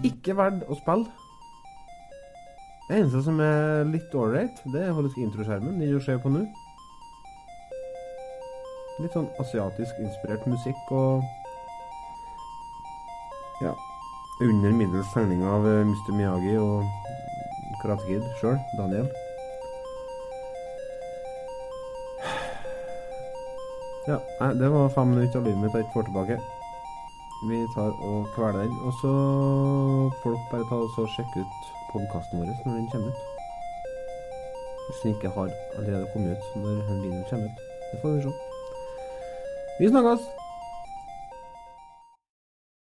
Ikke verdt å spille. Det eneste som er litt ålreit, det er faktisk introskjermen. Den du ser på nå. Litt sånn asiatisk inspirert musikk og Ja. Under middels tegning av eh, Mr. Miyagi og Karate Kid sjøl, Daniel. Ja, nei, det var fem minutter av livet mitt jeg ikke får tilbake. Vi tar og kveler den. Og så får dere bare ta og sjekke ut podkasten vår når den kommer ut. Hvis den ikke har allerede kommet ut når den kommer ut. Det får vi se. Vi snakkes!